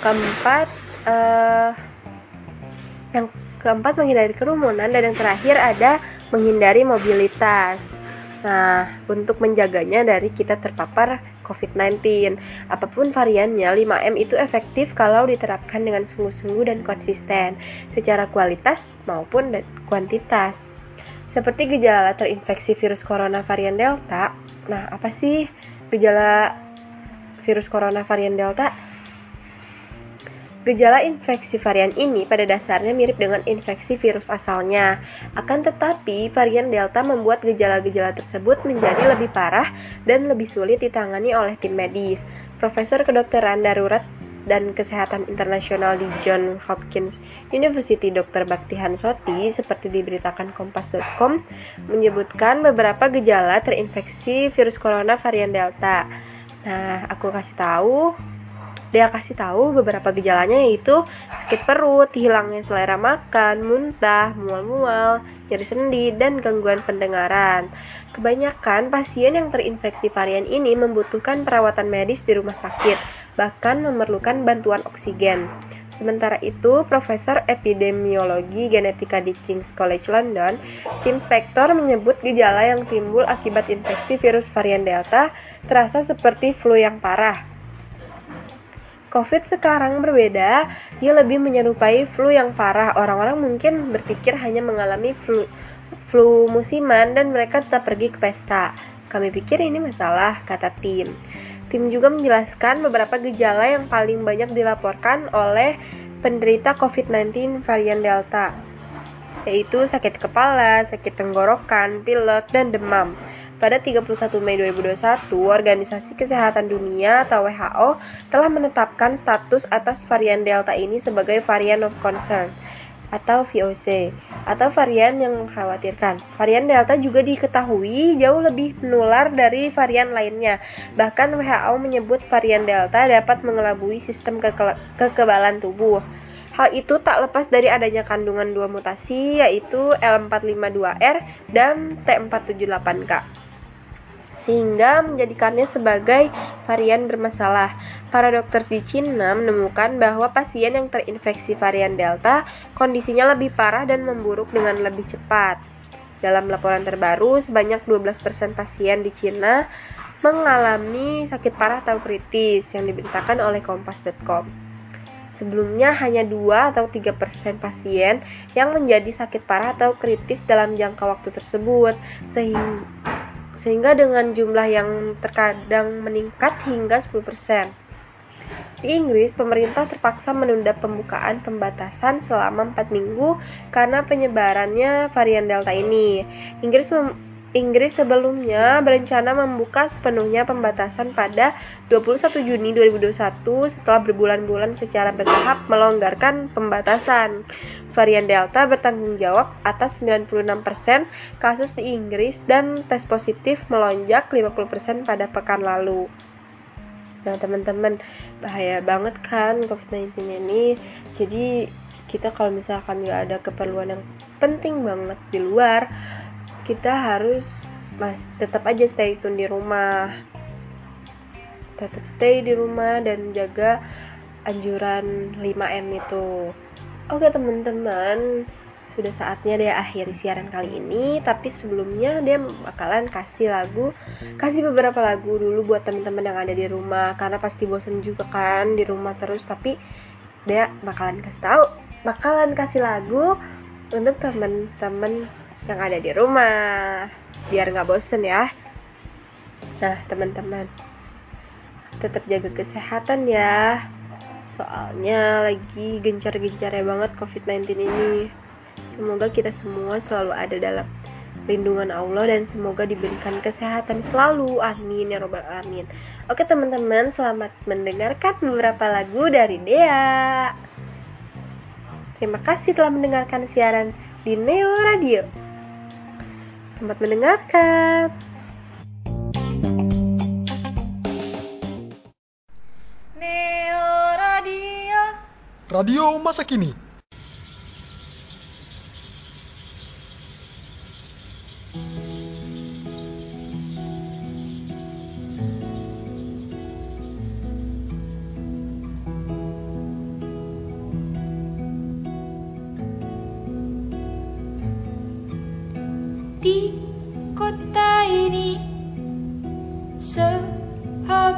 keempat eh, yang keempat menghindari kerumunan dan yang terakhir ada menghindari mobilitas. Nah, untuk menjaganya dari kita terpapar COVID-19. Apa pun variannya, 5M itu efektif kalau diterapkan dengan sungguh-sungguh dan konsisten secara kualitas maupun kuantitas. Seperti gejala terinfeksi virus corona varian Delta. Nah, apa sih gejala virus corona varian Delta? Gejala infeksi varian ini pada dasarnya mirip dengan infeksi virus asalnya. Akan tetapi, varian Delta membuat gejala-gejala tersebut menjadi lebih parah dan lebih sulit ditangani oleh tim medis. Profesor Kedokteran Darurat dan Kesehatan Internasional di John Hopkins University Dr. Bakti Hansoti seperti diberitakan kompas.com menyebutkan beberapa gejala terinfeksi virus corona varian Delta. Nah, aku kasih tahu dia kasih tahu beberapa gejalanya yaitu sakit perut, hilangnya selera makan, muntah, mual-mual, nyeri sendi, dan gangguan pendengaran. Kebanyakan pasien yang terinfeksi varian ini membutuhkan perawatan medis di rumah sakit, bahkan memerlukan bantuan oksigen. Sementara itu, Profesor Epidemiologi Genetika di King's College London, Tim Spector menyebut gejala yang timbul akibat infeksi virus varian Delta terasa seperti flu yang parah. COVID sekarang berbeda, dia lebih menyerupai flu yang parah. Orang-orang mungkin berpikir hanya mengalami flu, flu musiman dan mereka tetap pergi ke pesta. Kami pikir ini masalah, kata tim. Tim juga menjelaskan beberapa gejala yang paling banyak dilaporkan oleh penderita COVID-19 varian Delta, yaitu sakit kepala, sakit tenggorokan, pilek, dan demam. Pada 31 Mei 2021, Organisasi Kesehatan Dunia atau WHO telah menetapkan status atas varian Delta ini sebagai varian of concern atau VOC atau varian yang mengkhawatirkan. Varian Delta juga diketahui jauh lebih menular dari varian lainnya. Bahkan WHO menyebut varian Delta dapat mengelabui sistem keke kekebalan tubuh. Hal itu tak lepas dari adanya kandungan dua mutasi yaitu L452R dan T478K sehingga menjadikannya sebagai varian bermasalah. Para dokter di Cina menemukan bahwa pasien yang terinfeksi varian Delta kondisinya lebih parah dan memburuk dengan lebih cepat. Dalam laporan terbaru, sebanyak 12% pasien di Cina mengalami sakit parah atau kritis yang diberitakan oleh kompas.com. Sebelumnya hanya 2 atau 3% pasien yang menjadi sakit parah atau kritis dalam jangka waktu tersebut, sehingga sehingga dengan jumlah yang terkadang meningkat hingga 10%. Di Inggris, pemerintah terpaksa menunda pembukaan pembatasan selama 4 minggu karena penyebarannya varian Delta ini. Inggris Inggris sebelumnya berencana membuka sepenuhnya pembatasan pada 21 Juni 2021 setelah berbulan-bulan secara bertahap melonggarkan pembatasan. Varian Delta bertanggung jawab atas 96% kasus di Inggris dan tes positif melonjak 50% pada pekan lalu. Nah teman-teman bahaya banget kan COVID-19 ini. Jadi kita kalau misalkan nggak ada keperluan yang penting banget di luar, kita harus mas tetap aja stay tune di rumah. Tetap stay di rumah dan jaga anjuran 5M itu. Oke teman-teman, sudah saatnya dia akhiri siaran kali ini tapi sebelumnya dia bakalan kasih lagu kasih beberapa lagu dulu buat teman-teman yang ada di rumah karena pasti bosan juga kan di rumah terus tapi dia bakalan kasih tahu bakalan kasih lagu untuk teman-teman yang ada di rumah biar nggak bosen ya nah teman-teman tetap jaga kesehatan ya soalnya lagi gencar-gencarnya banget covid-19 ini Semoga kita semua selalu ada dalam lindungan Allah dan semoga diberikan kesehatan selalu. Amin ya robbal alamin. Oke teman-teman, selamat mendengarkan beberapa lagu dari Dea. Terima kasih telah mendengarkan siaran di Neo Radio. Selamat mendengarkan. Neo Radio. Radio masa kini.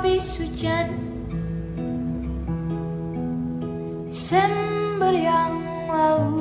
Sehabis hujan Desember yang lalu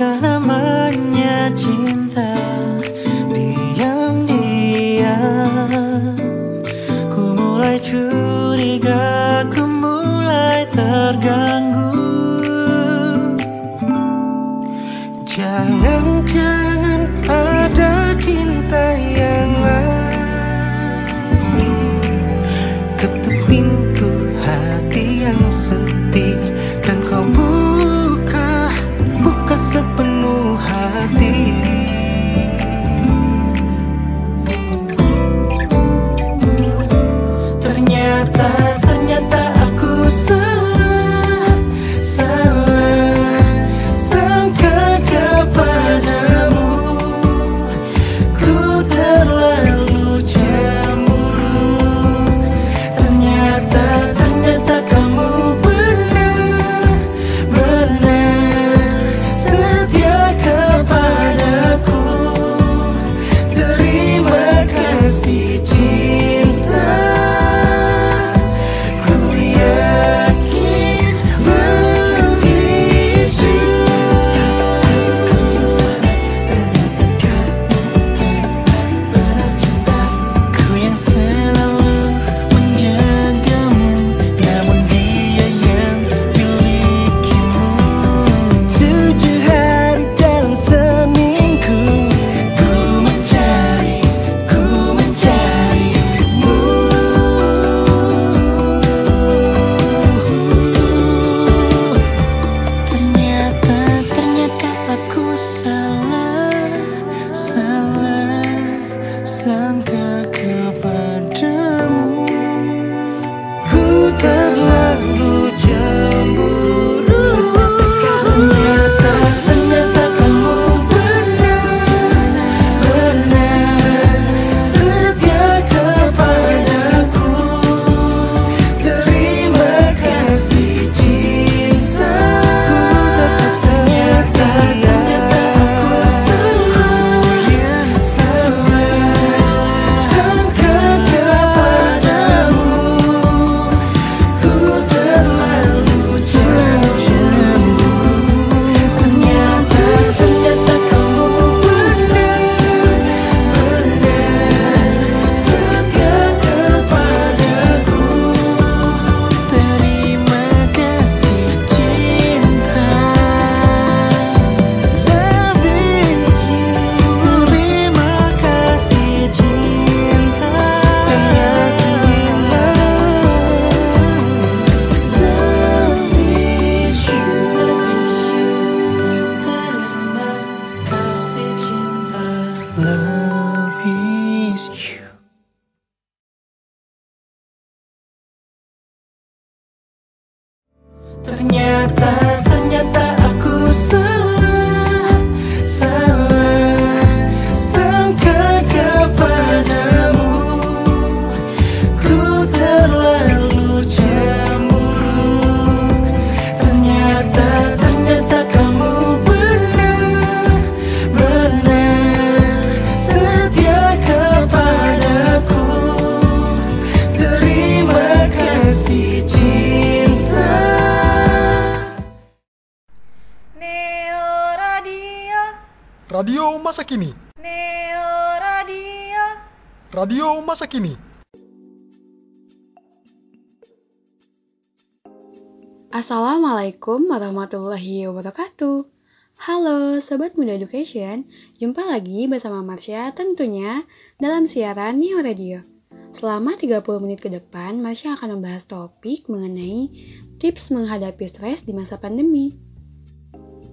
Itulah cinta Diam-diam Ku mulai curiga. Education, jumpa lagi bersama Marsha tentunya dalam siaran Neo Radio. Selama 30 menit ke depan, Marsha akan membahas topik mengenai tips menghadapi stres di masa pandemi.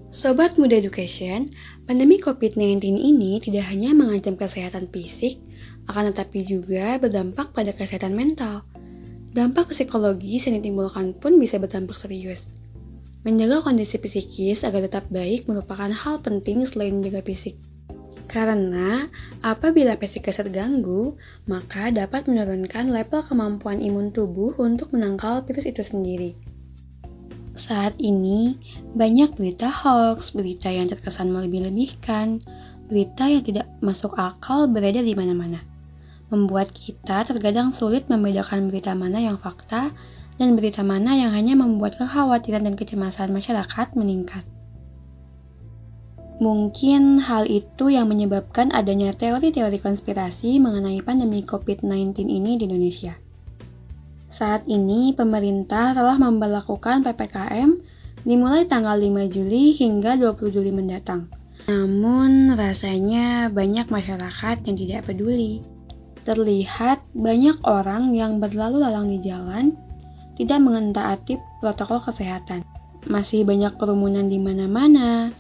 Sobat Muda Education, pandemi COVID-19 ini tidak hanya mengancam kesehatan fisik, akan tetapi juga berdampak pada kesehatan mental. Dampak psikologis yang ditimbulkan pun bisa berdampak serius. Menjaga kondisi psikis agar tetap baik merupakan hal penting selain menjaga fisik. Karena apabila psikis terganggu, maka dapat menurunkan level kemampuan imun tubuh untuk menangkal virus itu sendiri. Saat ini, banyak berita hoax, berita yang terkesan melebih-lebihkan, berita yang tidak masuk akal beredar di mana-mana. Membuat kita terkadang sulit membedakan berita mana yang fakta dan berita mana yang hanya membuat kekhawatiran dan kecemasan masyarakat meningkat. Mungkin hal itu yang menyebabkan adanya teori-teori konspirasi mengenai pandemi COVID-19 ini di Indonesia. Saat ini, pemerintah telah memperlakukan PPKM dimulai tanggal 5 Juli hingga 20 Juli mendatang. Namun, rasanya banyak masyarakat yang tidak peduli. Terlihat banyak orang yang berlalu lalang di jalan tidak mengentaati protokol kesehatan. Masih banyak kerumunan di mana-mana,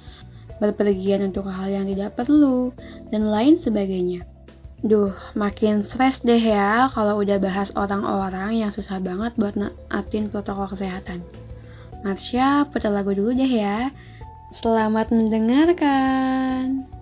berpergian untuk hal yang tidak perlu, dan lain sebagainya. Duh, makin stres deh ya kalau udah bahas orang-orang yang susah banget buat naatin protokol kesehatan. Marsha, putar lagu dulu deh ya. Selamat mendengarkan.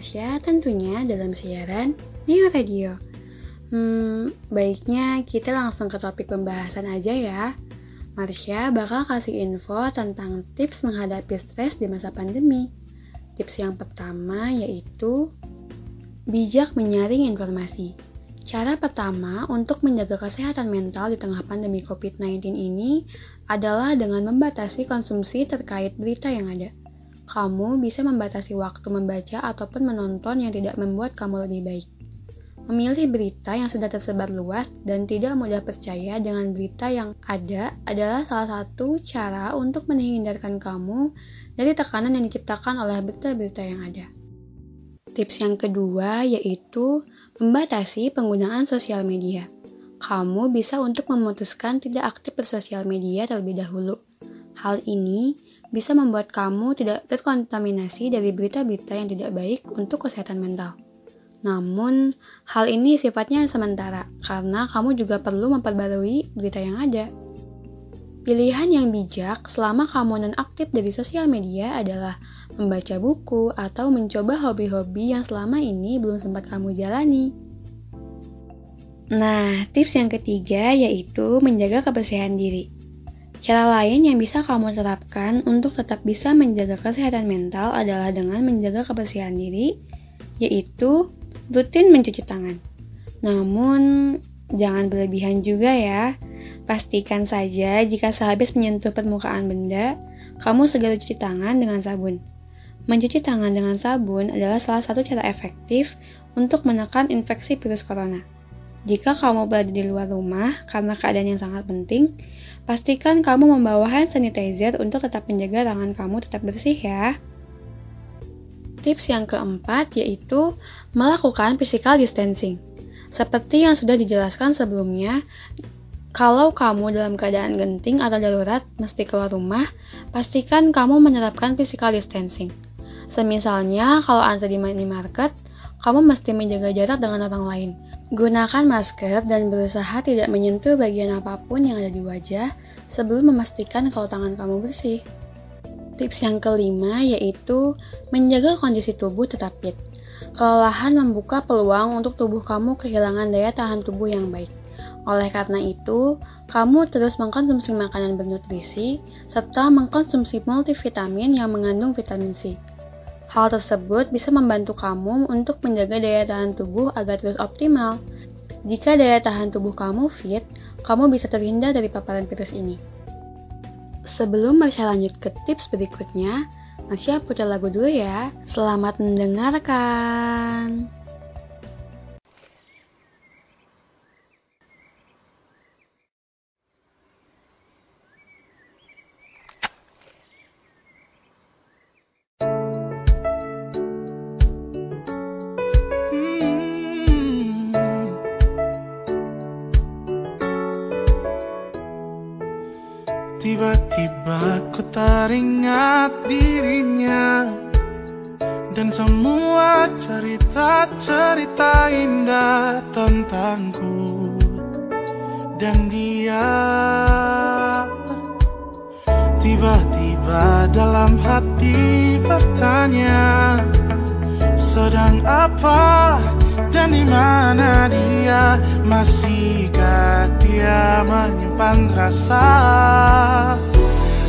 Marsha tentunya dalam siaran Neo Radio. Hmm, baiknya kita langsung ke topik pembahasan aja ya. Marsha bakal kasih info tentang tips menghadapi stres di masa pandemi. Tips yang pertama yaitu bijak menyaring informasi. Cara pertama untuk menjaga kesehatan mental di tengah pandemi COVID-19 ini adalah dengan membatasi konsumsi terkait berita yang ada. Kamu bisa membatasi waktu membaca ataupun menonton yang tidak membuat kamu lebih baik. Memilih berita yang sudah tersebar luas dan tidak mudah percaya dengan berita yang ada adalah salah satu cara untuk menghindarkan kamu dari tekanan yang diciptakan oleh berita-berita yang ada. Tips yang kedua yaitu membatasi penggunaan sosial media. Kamu bisa untuk memutuskan tidak aktif bersosial media terlebih dahulu. Hal ini bisa membuat kamu tidak terkontaminasi dari berita-berita yang tidak baik untuk kesehatan mental. Namun, hal ini sifatnya sementara karena kamu juga perlu memperbarui berita yang ada. Pilihan yang bijak selama kamu non-aktif dari sosial media adalah membaca buku atau mencoba hobi-hobi yang selama ini belum sempat kamu jalani. Nah, tips yang ketiga yaitu menjaga kebersihan diri. Cara lain yang bisa kamu terapkan untuk tetap bisa menjaga kesehatan mental adalah dengan menjaga kebersihan diri, yaitu rutin mencuci tangan. Namun, jangan berlebihan juga ya. Pastikan saja jika sehabis menyentuh permukaan benda, kamu segera cuci tangan dengan sabun. Mencuci tangan dengan sabun adalah salah satu cara efektif untuk menekan infeksi virus corona. Jika kamu berada di luar rumah karena keadaan yang sangat penting, pastikan kamu membawa hand sanitizer untuk tetap menjaga tangan kamu tetap bersih ya. Tips yang keempat yaitu melakukan physical distancing. Seperti yang sudah dijelaskan sebelumnya, kalau kamu dalam keadaan genting atau darurat mesti keluar rumah, pastikan kamu menerapkan physical distancing. Semisalnya, kalau antri di minimarket, kamu mesti menjaga jarak dengan orang lain. Gunakan masker dan berusaha tidak menyentuh bagian apa pun yang ada di wajah sebelum memastikan kalau tangan kamu bersih. Tips yang kelima yaitu menjaga kondisi tubuh tetap fit. Kelelahan membuka peluang untuk tubuh kamu kehilangan daya tahan tubuh yang baik. Oleh karena itu, kamu terus mengkonsumsi makanan bernutrisi serta mengkonsumsi multivitamin yang mengandung vitamin C. Hal tersebut bisa membantu kamu untuk menjaga daya tahan tubuh agar terus optimal. Jika daya tahan tubuh kamu fit, kamu bisa terhindar dari paparan virus ini. Sebelum Marsha lanjut ke tips berikutnya, Marsha putar lagu dulu ya. Selamat mendengarkan. Teringat dirinya Dan semua cerita-cerita indah tentangku. Dan dia Tiba-tiba dalam hati bertanya Sedang apa dan di mana dia? Masihkah dia menyimpan rasa?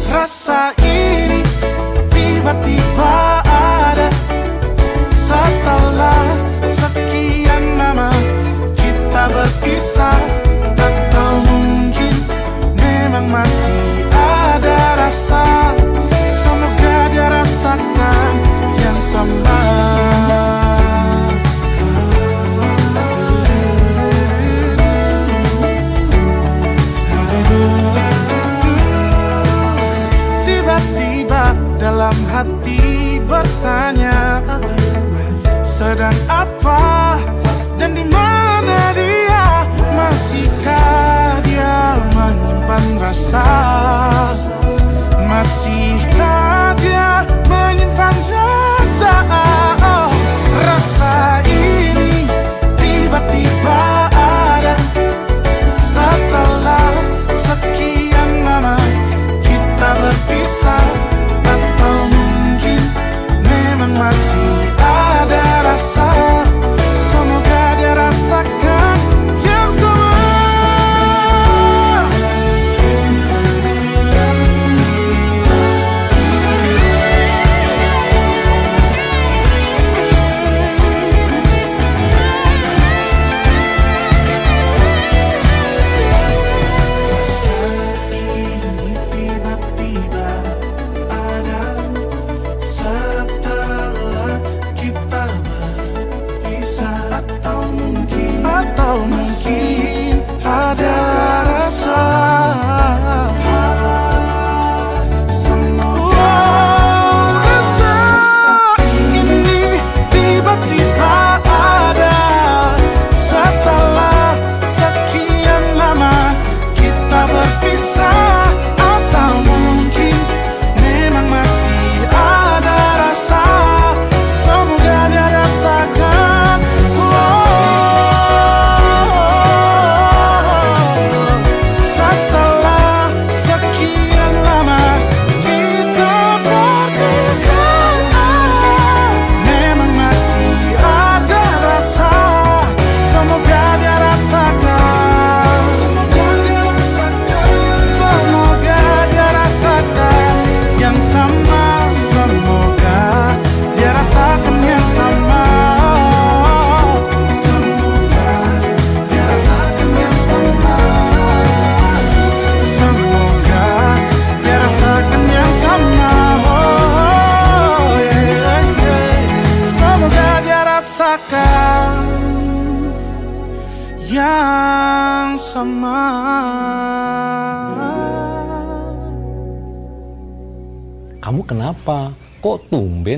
Rasa tiba-tiba ada Setelah sekian lama kita berpisah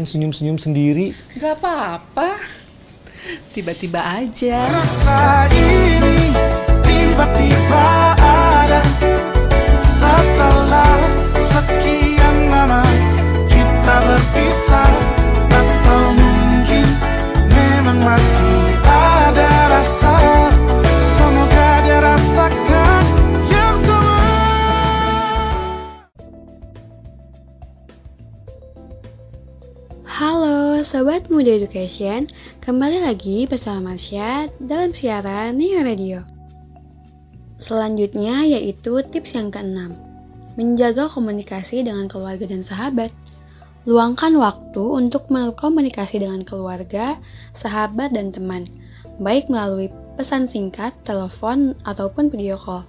tumben senyum-senyum sendiri? Gak apa-apa. Tiba-tiba aja. Rasa Muda Education, kembali lagi bersama Marsha dalam siaran Neo Radio. Selanjutnya yaitu tips yang keenam, menjaga komunikasi dengan keluarga dan sahabat. Luangkan waktu untuk berkomunikasi dengan keluarga, sahabat, dan teman, baik melalui pesan singkat, telepon, ataupun video call.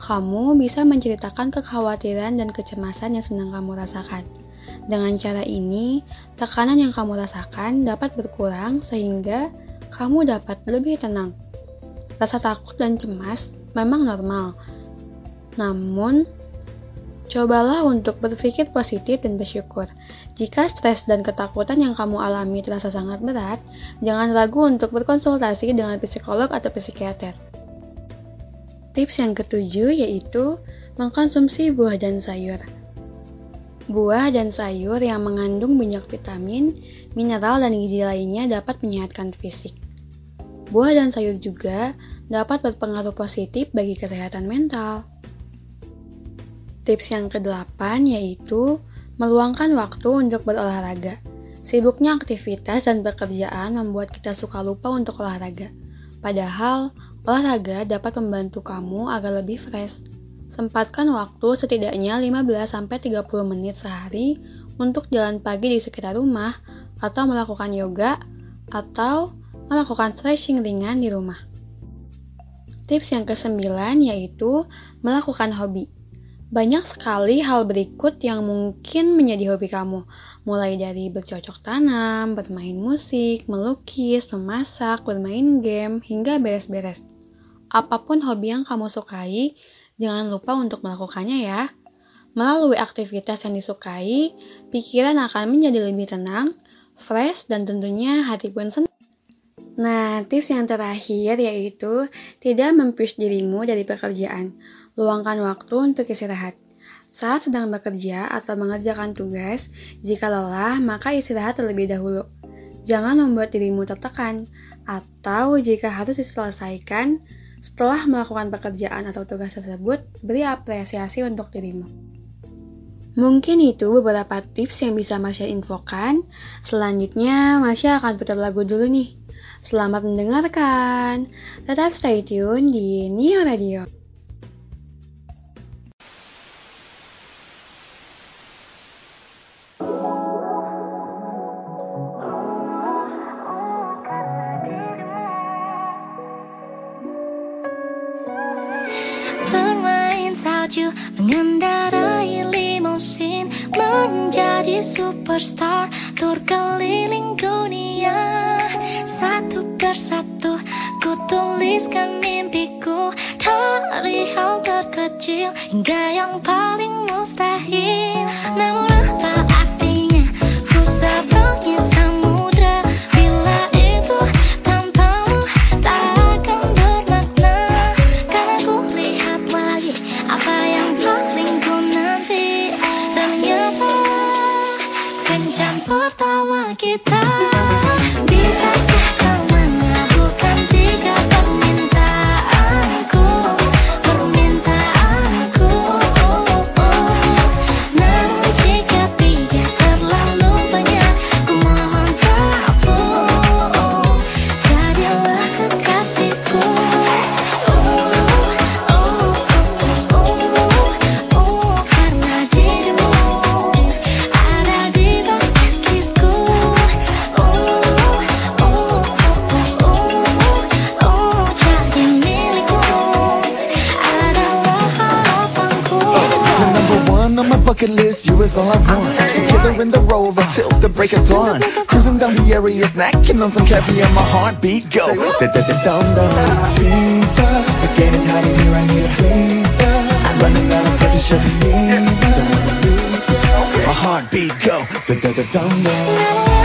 Kamu bisa menceritakan kekhawatiran dan kecemasan yang sedang kamu rasakan. Dengan cara ini, tekanan yang kamu rasakan dapat berkurang sehingga kamu dapat lebih tenang. Rasa takut dan cemas memang normal. Namun, cobalah untuk berpikir positif dan bersyukur. Jika stres dan ketakutan yang kamu alami terasa sangat berat, jangan ragu untuk berkonsultasi dengan psikolog atau psikiater. Tips yang ketujuh yaitu mengkonsumsi buah dan sayur. Buah dan sayur yang mengandung banyak vitamin, mineral, dan gizi lainnya dapat menyehatkan fisik. Buah dan sayur juga dapat berpengaruh positif bagi kesehatan mental. Tips yang kedelapan yaitu meluangkan waktu untuk berolahraga. Sibuknya aktivitas dan pekerjaan membuat kita suka lupa untuk olahraga. Padahal, olahraga dapat membantu kamu agar lebih fresh. Sempatkan waktu setidaknya 15-30 menit sehari untuk jalan pagi di sekitar rumah atau melakukan yoga atau melakukan stretching ringan di rumah. Tips yang kesembilan yaitu melakukan hobi. Banyak sekali hal berikut yang mungkin menjadi hobi kamu, mulai dari bercocok tanam, bermain musik, melukis, memasak, bermain game, hingga beres-beres. Apa pun hobi yang kamu sukai, jangan lupa untuk melakukannya ya. Melalui aktivitas yang disukai, pikiran akan menjadi lebih tenang, fresh, dan tentunya hati pun senang. Nah, tips yang terakhir yaitu tidak mempush dirimu dari pekerjaan. Luangkan waktu untuk istirahat. Saat sedang bekerja atau mengerjakan tugas, jika lelah, maka istirahat terlebih dahulu. Jangan membuat dirimu tertekan, atau jika harus diselesaikan, setelah melakukan pekerjaan atau tugas tersebut, beri apresiasi untuk dirimu. Mungkin itu beberapa tips yang bisa Masya infokan. Selanjutnya, Masya akan putar lagu dulu nih. Selamat mendengarkan. Tetap stay tune di Neo Radio. Menjadi superstar, tur keliling dunia. Satu persatu, ku tuliskan mimpiku Dari hal terkecil, hingga yang paling mustahil in the rover till the break of dawn. Cruising down the area, snacking on some caviar, my heartbeat go. Da da da dum dum. It's getting hot in here, I need a. I'm running out of pressure, need My heartbeat go. Da da da dum dum.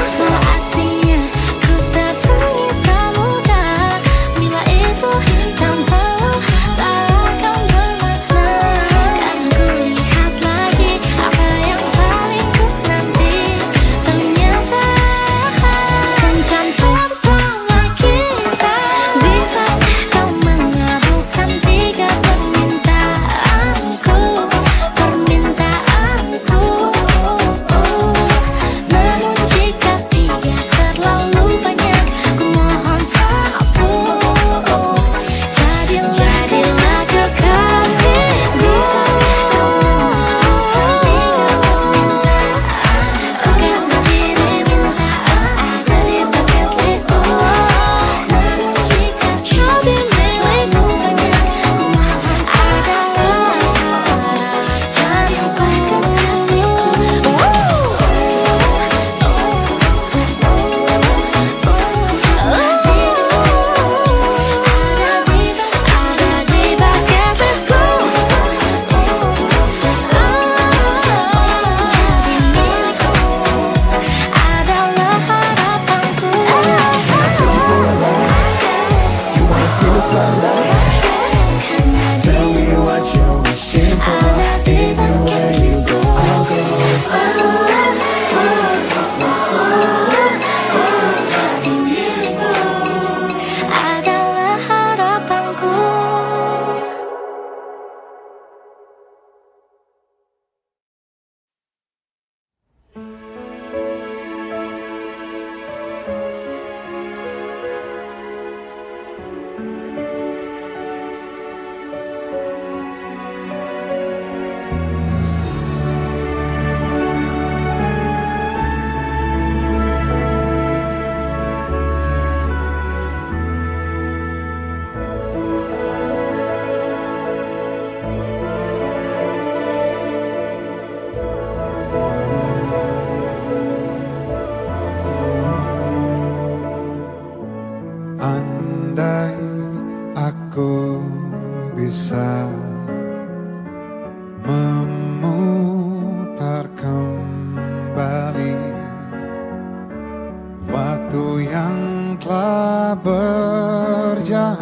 berjalan.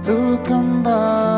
Tuh kembali.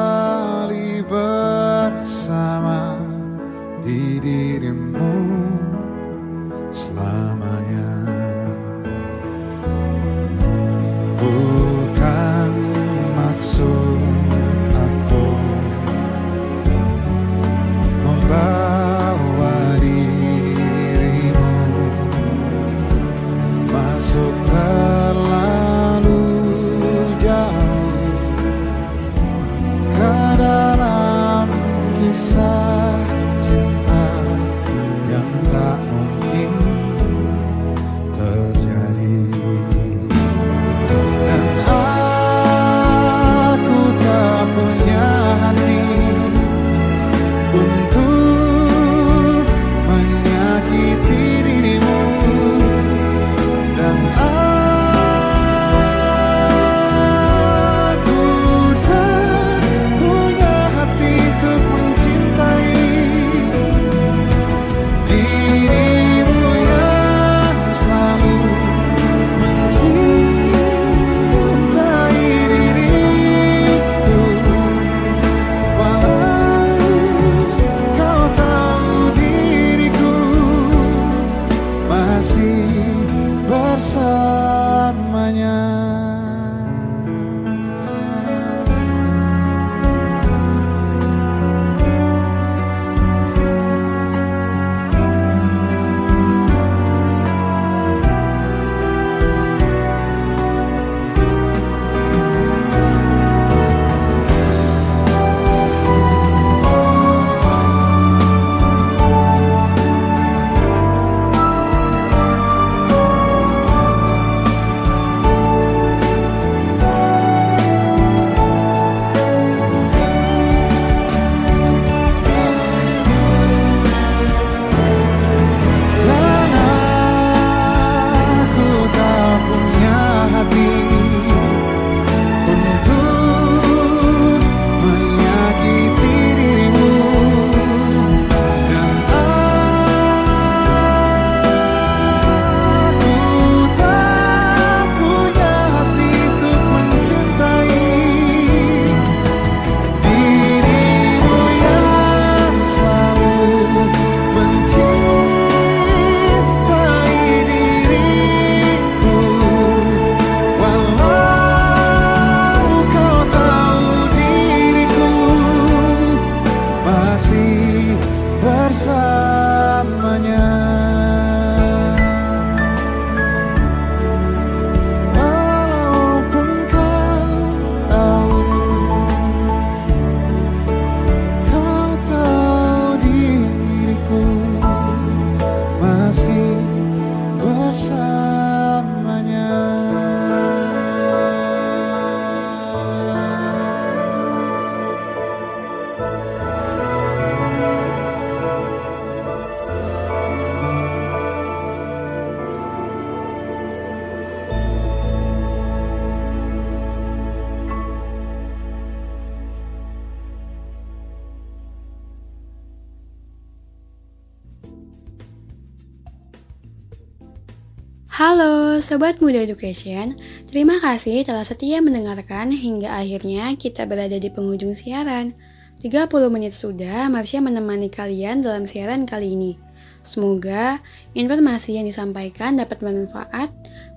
Sobat Muda Education, terima kasih telah setia mendengarkan hingga akhirnya kita berada di penghujung siaran. 30 menit sudah Marsha menemani kalian dalam siaran kali ini. Semoga informasi yang disampaikan dapat bermanfaat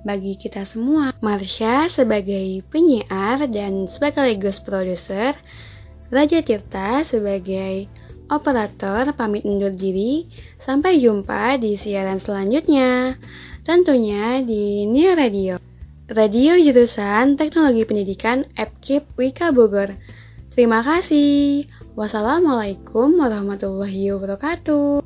bagi kita semua. Marsha sebagai penyiar dan sekaligus produser, Raja Tirta sebagai operator pamit undur diri. Sampai jumpa di siaran selanjutnya. Tentunya di Neo Radio. Radio jurusan Teknologi Pendidikan FKIP Wika Bogor. Terima kasih. Wassalamualaikum warahmatullahi wabarakatuh.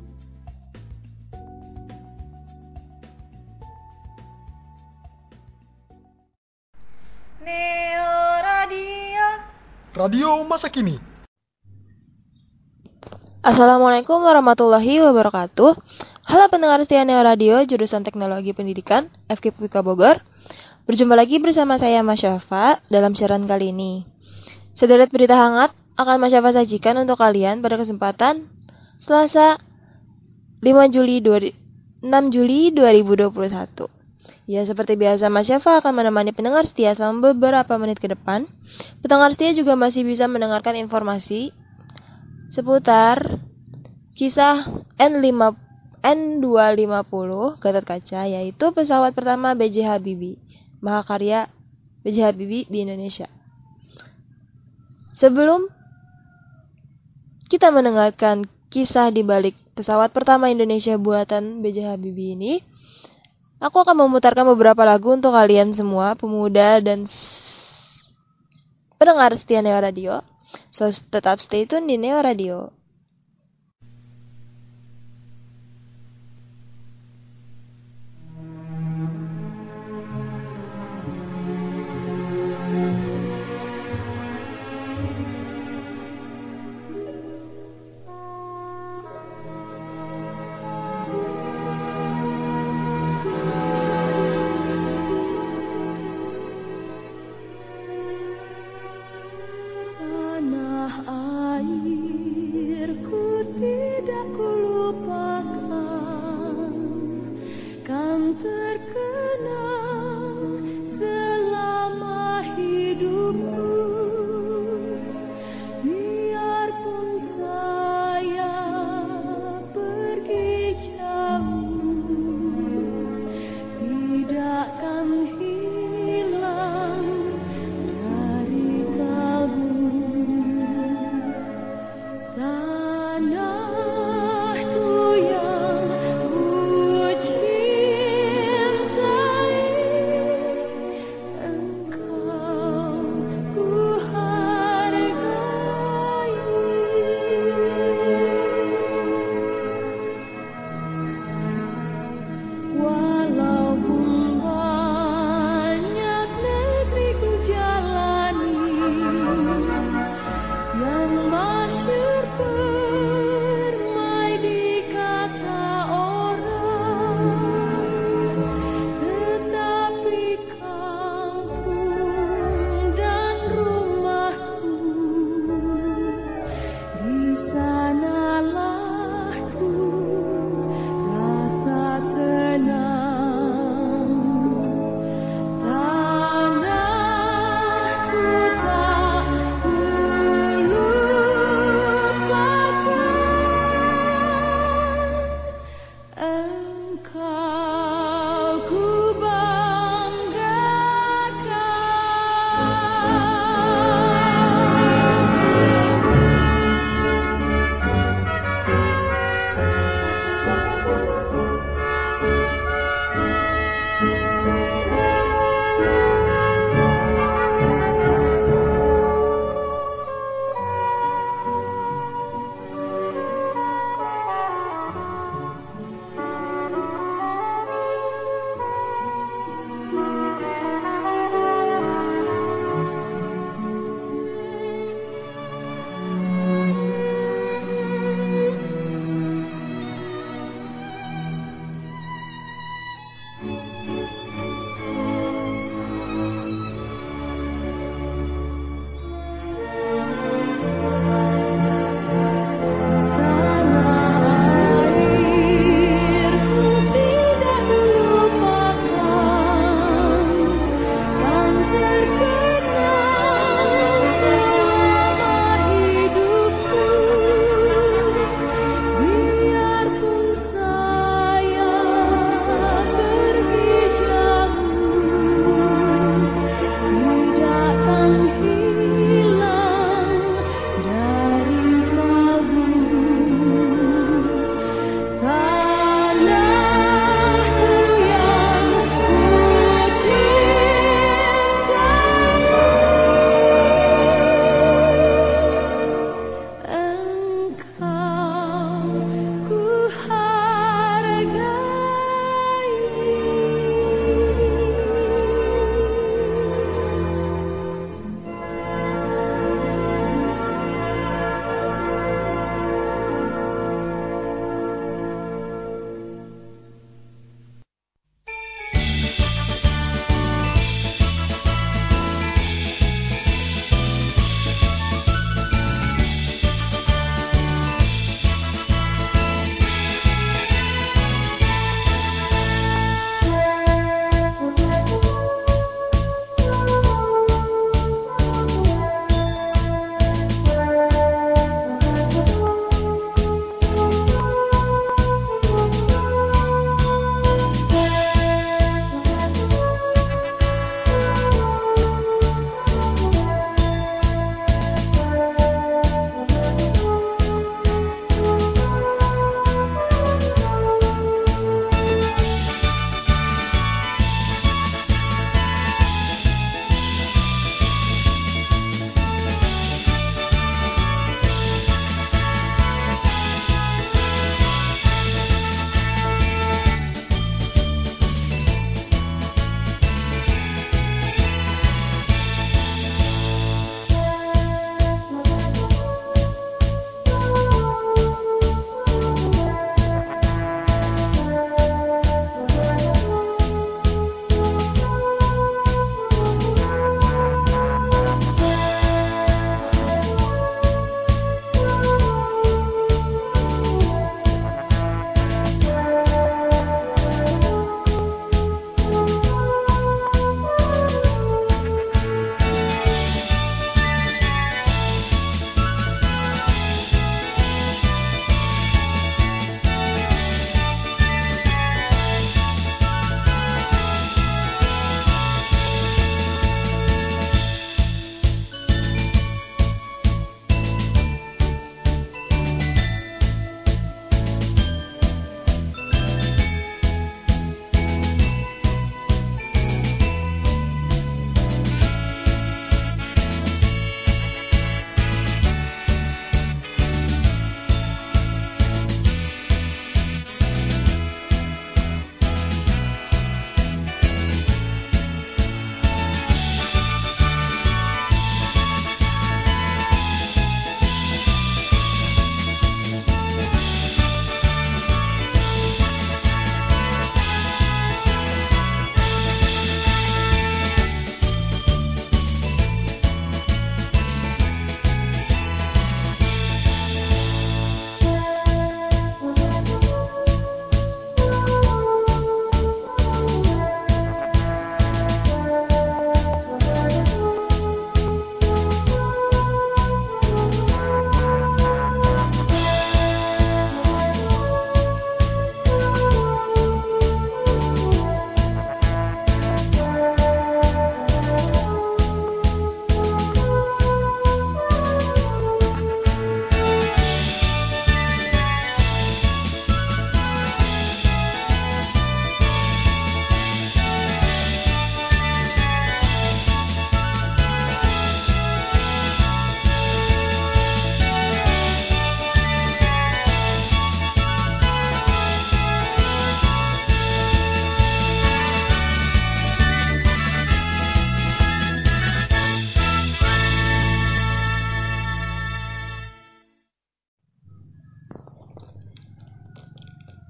Neo Radio. Radio masa kini. Assalamualaikum warahmatullahi wabarakatuh. Halo pendengar setia Neo Radio jurusan Teknologi Pendidikan FKIP Wika Bogor. Berjumpa lagi bersama saya Mas Syafa dalam siaran kali ini. Sederet berita hangat akan Mas Syafa sajikan untuk kalian pada kesempatan Selasa 5 Juli 6 Juli 2021. Ya, seperti biasa Mas Syafa akan menemani pendengar setia selama beberapa menit ke depan. Pendengar setia juga masih bisa mendengarkan informasi seputar kisah N5 N250 Gatot Kaca yaitu pesawat pertama B.J. Habibie, mahakarya B.J. Habibie di Indonesia. Sebelum kita mendengarkan kisah di balik pesawat pertama Indonesia buatan B.J. Habibie ini, aku akan memutarkan beberapa lagu untuk kalian semua, pemuda dan pendengar setia Neo Radio. So, tetap stay tune di Neo Radio.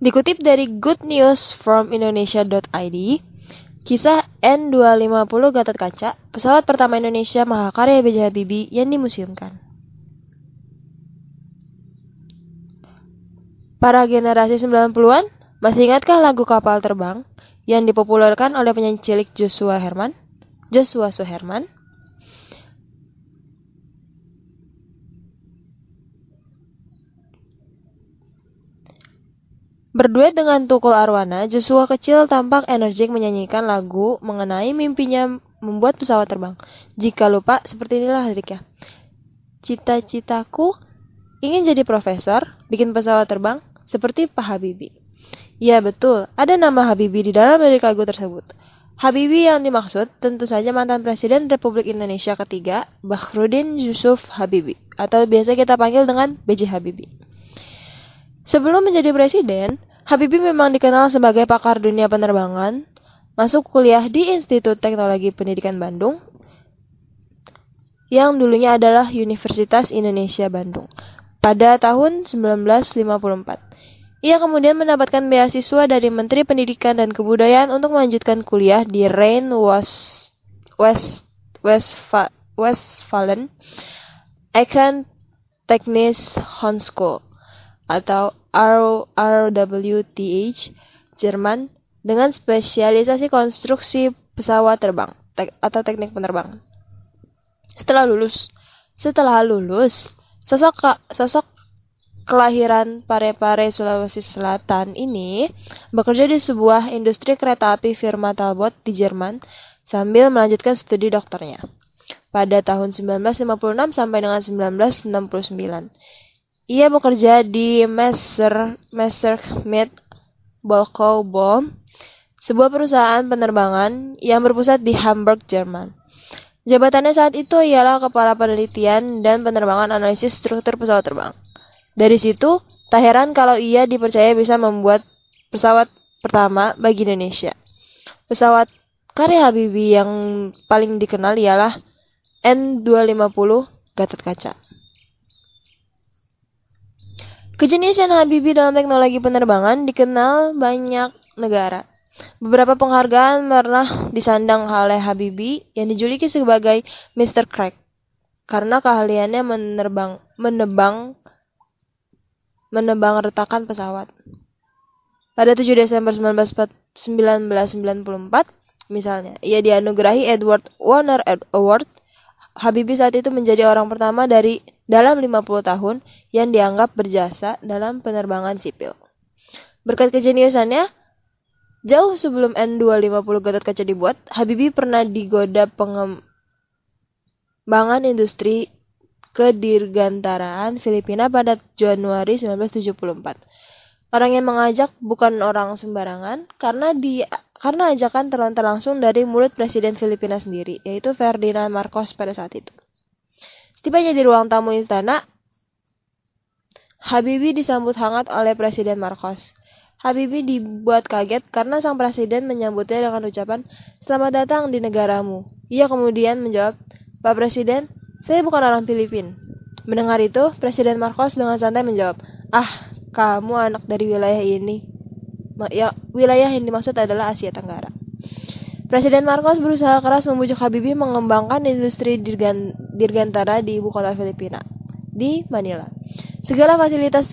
Dikutip dari goodnewsfromindonesia.id, kisah N250 Gatot Kaca, pesawat pertama Indonesia mahakarya B.J. Habibie yang dimuseumkan. Para generasi 90-an, masih ingatkah lagu Kapal Terbang yang dipopulerkan oleh penyanyi cilik Joshua Herman? Joshua Suherman? Berduet dengan Tukul Arwana, Joshua kecil tampak energik menyanyikan lagu mengenai mimpinya membuat pesawat terbang. Jika lupa, seperti inilah liriknya. Cita-citaku ingin jadi profesor, bikin pesawat terbang, seperti Pak Habibie. Ya betul, ada nama Habibie di dalam lirik lagu tersebut. Habibie yang dimaksud tentu saja mantan Presiden Republik Indonesia ketiga, Bakhrudin Yusuf Habibie, atau biasa kita panggil dengan B.J. Habibie. Sebelum menjadi presiden, Habibie memang dikenal sebagai pakar dunia penerbangan, masuk kuliah di Institut Teknologi Pendidikan Bandung, yang dulunya adalah Universitas Indonesia Bandung, pada tahun 1954. Ia kemudian mendapatkan beasiswa dari Menteri Pendidikan dan Kebudayaan untuk melanjutkan kuliah di Rhein West, West, Westfa, Westfalen Econ Technisch Hochschule atau RWTH Jerman dengan spesialisasi konstruksi pesawat terbang tek, atau teknik penerbangan. Setelah lulus, setelah lulus, sosok sosok kelahiran Parepare Sulawesi Selatan ini bekerja di sebuah industri kereta api firma Talbot di Jerman sambil melanjutkan studi dokternya pada tahun 1956 sampai dengan 1969. Ia bekerja di Messer Messerschmitt Bolko Bom, sebuah perusahaan penerbangan yang berpusat di Hamburg, Jerman. Jabatannya saat itu ialah Kepala Penelitian dan Penerbangan Analisis Struktur Pesawat Terbang. Dari situ, tak heran kalau ia dipercaya bisa membuat pesawat pertama bagi Indonesia. Pesawat karya Habibie yang paling dikenal ialah N250 Gatot Kaca. Kejeniusan Habibie dalam teknologi penerbangan dikenal banyak negara. Beberapa penghargaan pernah disandang oleh Habibie yang dijuluki sebagai Mr. Crack karena keahliannya menerbang, menebang menebang retakan pesawat. Pada 7 Desember 1994, misalnya, ia dianugerahi Edward Warner Award. Habibie saat itu menjadi orang pertama dari dalam 50 tahun yang dianggap berjasa dalam penerbangan sipil. Berkat kejeniusannya, jauh sebelum N250 Gatot dibuat, Habibie pernah digoda pengembangan industri kedirgantaraan Filipina pada Januari 1974. Orang yang mengajak bukan orang sembarangan karena dia karena ajakan terlontar langsung dari mulut Presiden Filipina sendiri, yaitu Ferdinand Marcos pada saat itu. Setibanya di ruang tamu istana, Habibie disambut hangat oleh Presiden Marcos. Habibie dibuat kaget karena sang presiden menyambutnya dengan ucapan, Selamat datang di negaramu. Ia kemudian menjawab, Pak Presiden, saya bukan orang Filipin. Mendengar itu, Presiden Marcos dengan santai menjawab, Ah, kamu anak dari wilayah ini. Ya, wilayah yang dimaksud adalah Asia Tenggara. Presiden Marcos berusaha keras membujuk Habibie mengembangkan industri dirgan, dirgantara di ibu kota Filipina, di Manila. Segala fasilitas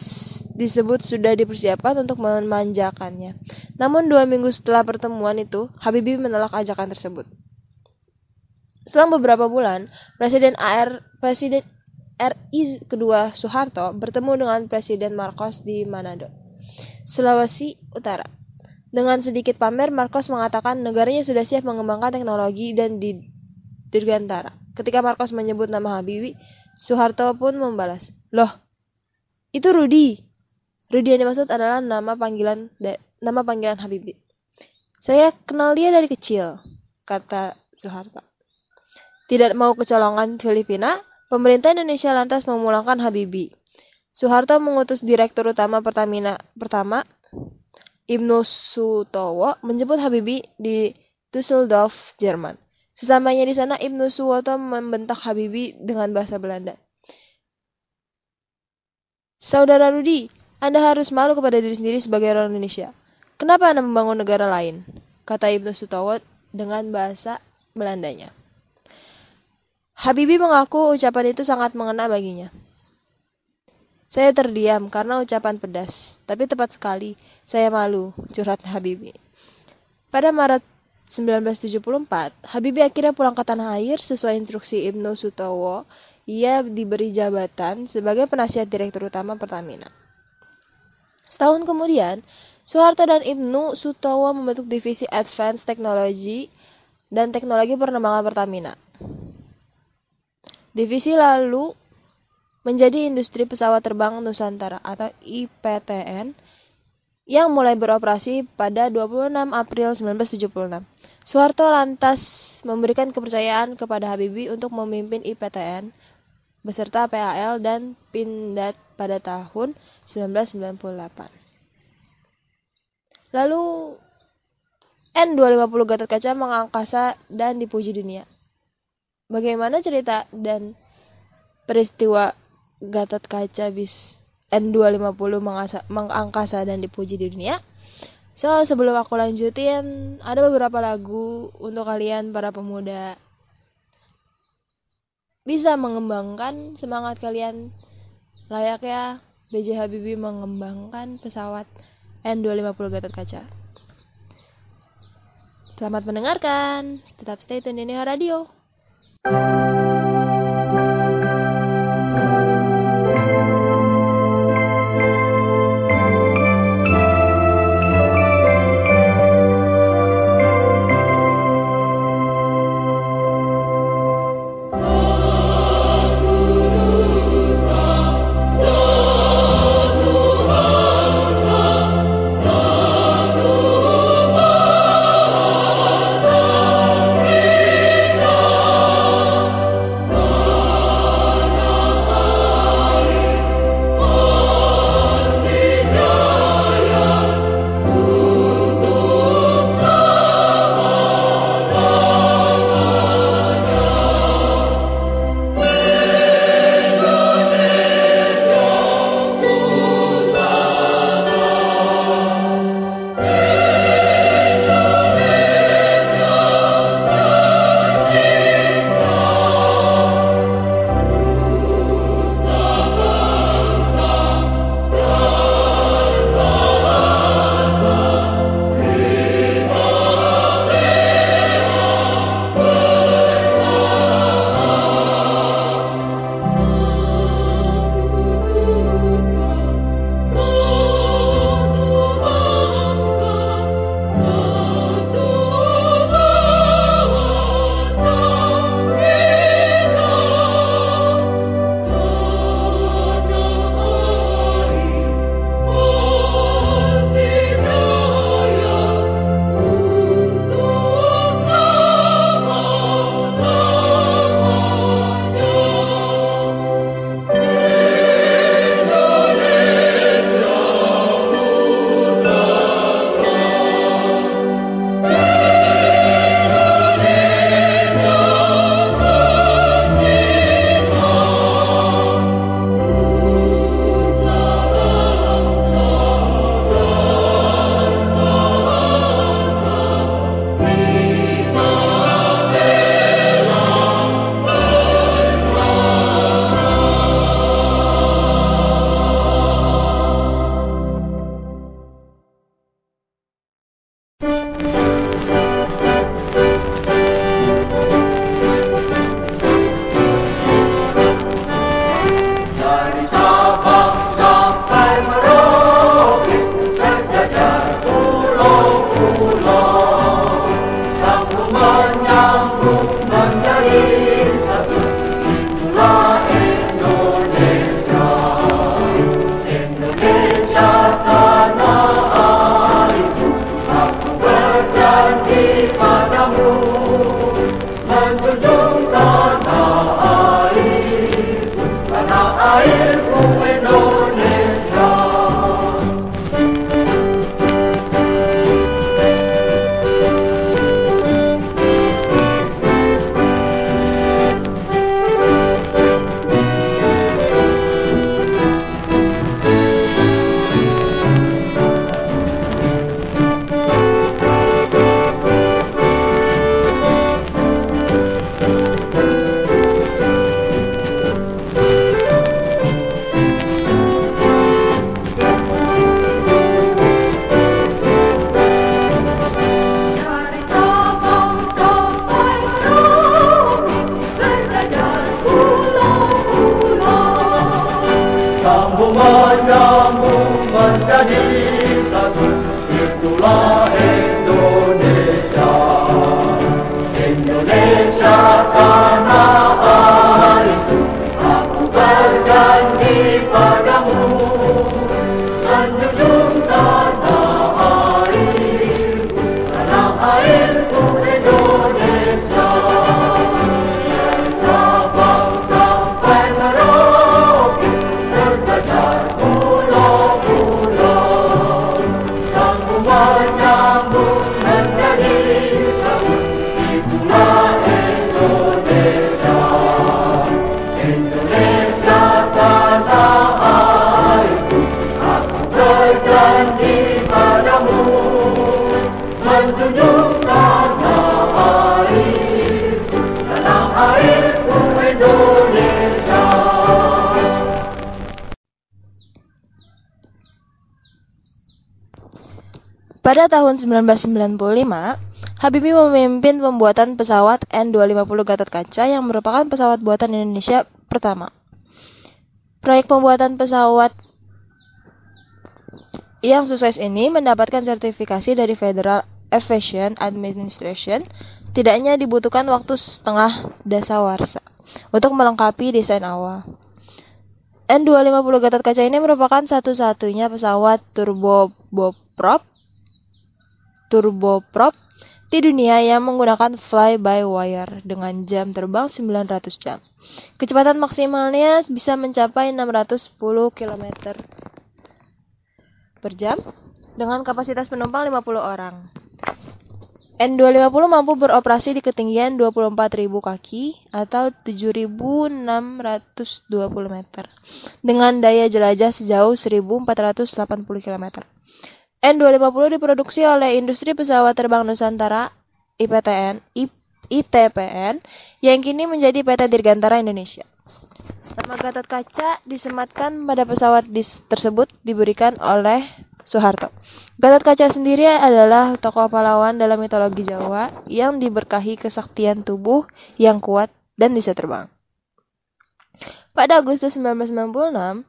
disebut sudah dipersiapkan untuk memanjakannya. Namun dua minggu setelah pertemuan itu, Habibie menolak ajakan tersebut. Selang beberapa bulan, Presiden AR Presiden RI kedua Soeharto bertemu dengan Presiden Marcos di Manado, Sulawesi Utara. Dengan sedikit pamer, Marcos mengatakan negaranya sudah siap mengembangkan teknologi dan di Dirgantara. Ketika Marcos menyebut nama Habibie, Soeharto pun membalas, Loh, itu Rudi. Rudi yang dimaksud adalah nama panggilan nama panggilan Habibie. Saya kenal dia dari kecil, kata Soeharto. Tidak mau kecolongan Filipina, Pemerintah Indonesia lantas memulangkan Habibie. Soeharto mengutus Direktur Utama Pertamina pertama, Ibnu Sutowo, menjemput Habibie di Düsseldorf, Jerman. Sesamanya di sana, Ibnu Suwoto membentak Habibie dengan bahasa Belanda. Saudara Rudi, Anda harus malu kepada diri sendiri sebagai orang Indonesia. Kenapa Anda membangun negara lain? Kata Ibnu Sutowo dengan bahasa Belandanya. Habibie mengaku ucapan itu sangat mengena baginya. Saya terdiam karena ucapan pedas, tapi tepat sekali, saya malu, curhat Habibie. Pada Maret 1974, Habibie akhirnya pulang ke tanah air sesuai instruksi Ibnu Sutowo. Ia diberi jabatan sebagai penasihat direktur utama Pertamina. Setahun kemudian, Soeharto dan Ibnu Sutowo membentuk divisi Advanced Technology dan Teknologi Penerbangan Pertamina. Divisi lalu menjadi industri pesawat terbang Nusantara atau IPTN yang mulai beroperasi pada 26 April 1976. Soeharto lantas memberikan kepercayaan kepada Habibie untuk memimpin IPTN beserta PAL dan Pindad pada tahun 1998. Lalu N250 Gatot Kaca mengangkasa dan dipuji dunia. Bagaimana cerita dan peristiwa Gatot Kaca bis N250 mengasa, mengangkasa dan dipuji di dunia. So, sebelum aku lanjutin, ada beberapa lagu untuk kalian para pemuda. Bisa mengembangkan semangat kalian layaknya BJ Habibie mengembangkan pesawat N250 Gatot Kaca. Selamat mendengarkan. Tetap stay tune di Neo Radio. Itulah pembuatan pesawat N250 Gatot Kaca yang merupakan pesawat buatan Indonesia pertama. Proyek pembuatan pesawat yang sukses ini mendapatkan sertifikasi dari Federal Aviation Administration. Tidaknya dibutuhkan waktu setengah dasawarsa untuk melengkapi desain awal. N250 Gatot Kaca ini merupakan satu-satunya pesawat turboprop turboprop di dunia yang menggunakan fly by wire dengan jam terbang 900 jam. Kecepatan maksimalnya bisa mencapai 610 km per jam dengan kapasitas penumpang 50 orang. N250 mampu beroperasi di ketinggian 24.000 kaki atau 7.620 meter dengan daya jelajah sejauh 1.480 km. N250 diproduksi oleh Industri Pesawat Terbang Nusantara IPTN ITPN yang kini menjadi PT Dirgantara Indonesia. Nama Gatot Kaca disematkan pada pesawat dis- tersebut diberikan oleh Soeharto. Gatot Kaca sendiri adalah tokoh pahlawan dalam mitologi Jawa yang diberkahi kesaktian tubuh yang kuat dan bisa terbang. Pada Agustus 1996,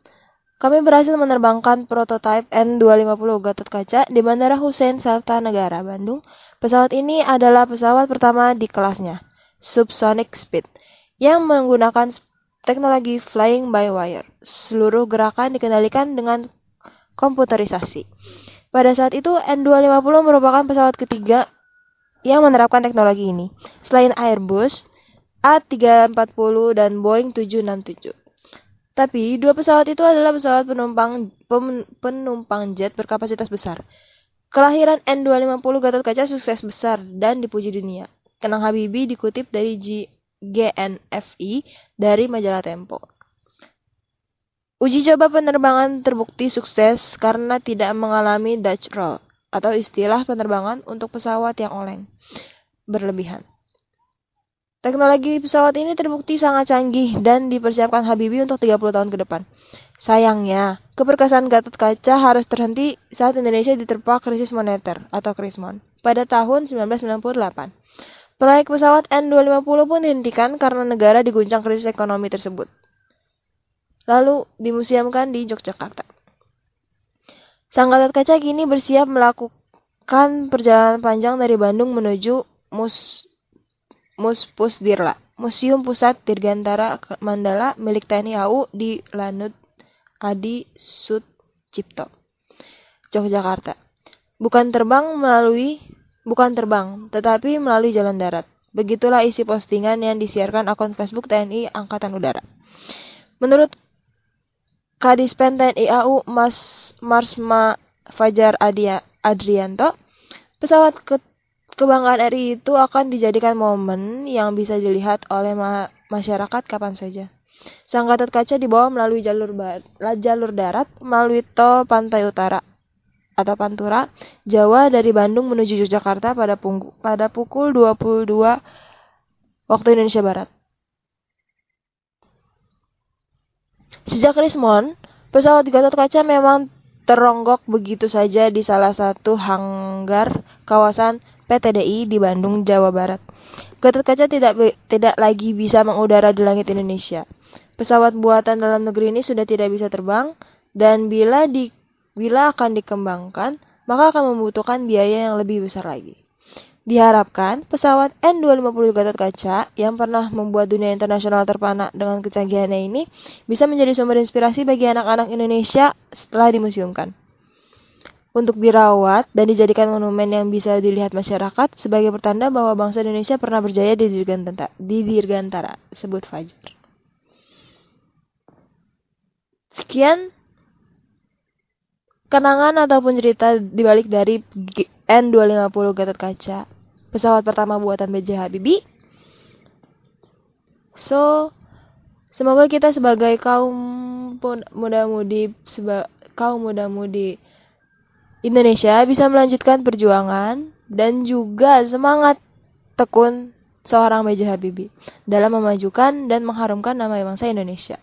kami berhasil menerbangkan prototipe N250 Gatot Kaca di Bandara Hussein Sata Negara, Bandung. Pesawat ini adalah pesawat pertama di kelasnya, Subsonic Speed, yang menggunakan teknologi flying by wire. Seluruh gerakan dikendalikan dengan komputerisasi. Pada saat itu, N250 merupakan pesawat ketiga yang menerapkan teknologi ini, selain Airbus A340 dan Boeing 767. Tapi dua pesawat itu adalah pesawat penumpang penumpang jet berkapasitas besar. Kelahiran N250 Gatot Kaca sukses besar dan dipuji dunia. Kenang Habibie dikutip dari G- GNFI dari majalah Tempo. Uji coba penerbangan terbukti sukses karena tidak mengalami Dutch roll atau istilah penerbangan untuk pesawat yang oleng berlebihan. Teknologi pesawat ini terbukti sangat canggih dan dipersiapkan Habibie untuk 30 tahun ke depan. Sayangnya, keperkasaan Gatot Kaca harus terhenti saat Indonesia diterpa krisis moneter atau krismon pada tahun 1998. Proyek pesawat N250 pun dihentikan karena negara diguncang krisis ekonomi tersebut. Lalu dimuseumkan di Yogyakarta. Sang Gatot Kaca kini bersiap melakukan perjalanan panjang dari Bandung menuju Mus Muspusdirla, Museum Pusat Dirgantara Mandala milik TNI AU di Lanut Adi Sucipto, Yogyakarta. Bukan terbang melalui bukan terbang, tetapi melalui jalan darat. Begitulah isi postingan yang disiarkan akun Facebook TNI Angkatan Udara. Menurut Kadispen TNI AU Mas Marsma Fajar Adia Adrianto, pesawat ke Kebanggaan RI itu akan dijadikan momen yang bisa dilihat oleh ma masyarakat kapan saja. Sang Gatot Kaca dibawa melalui jalur jalur darat melalui tol Pantai Utara atau Pantura, Jawa dari Bandung menuju Yogyakarta pada, pada pukul 22 waktu Indonesia Barat. Sejak Rismon, pesawat Gatot Kaca memang teronggok begitu saja di salah satu hanggar kawasan PTDI di Bandung, Jawa Barat. Gatot Kaca tidak tidak lagi bisa mengudara di langit Indonesia. Pesawat buatan dalam negeri ini sudah tidak bisa terbang dan bila di bila akan dikembangkan maka akan membutuhkan biaya yang lebih besar lagi. Diharapkan, pesawat N250 Gatot Kaca yang pernah membuat dunia internasional terpana dengan kecanggihannya ini bisa menjadi sumber inspirasi bagi anak-anak Indonesia setelah dimuseumkan. Untuk dirawat dan dijadikan monumen yang bisa dilihat masyarakat sebagai pertanda bahwa bangsa Indonesia pernah berjaya di Dirgantara, di Dirgantara sebut Fajar. Sekian kenangan ataupun cerita dibalik dari N250 Gatot Kaca, pesawat pertama buatan B.J. Habibie. So, semoga kita sebagai kaum muda-mudi kaum muda-mudi Indonesia bisa melanjutkan perjuangan dan juga semangat tekun seorang B.J. Habibie dalam memajukan dan mengharumkan nama bangsa Indonesia.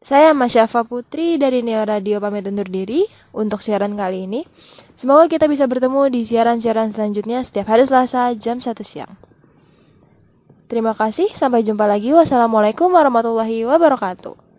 Saya Masyafa Putri dari Neo Radio pamit undur diri untuk siaran kali ini. Semoga kita bisa bertemu di siaran-siaran selanjutnya setiap hari Selasa jam 1 siang. Terima kasih, sampai jumpa lagi. Wassalamualaikum warahmatullahi wabarakatuh.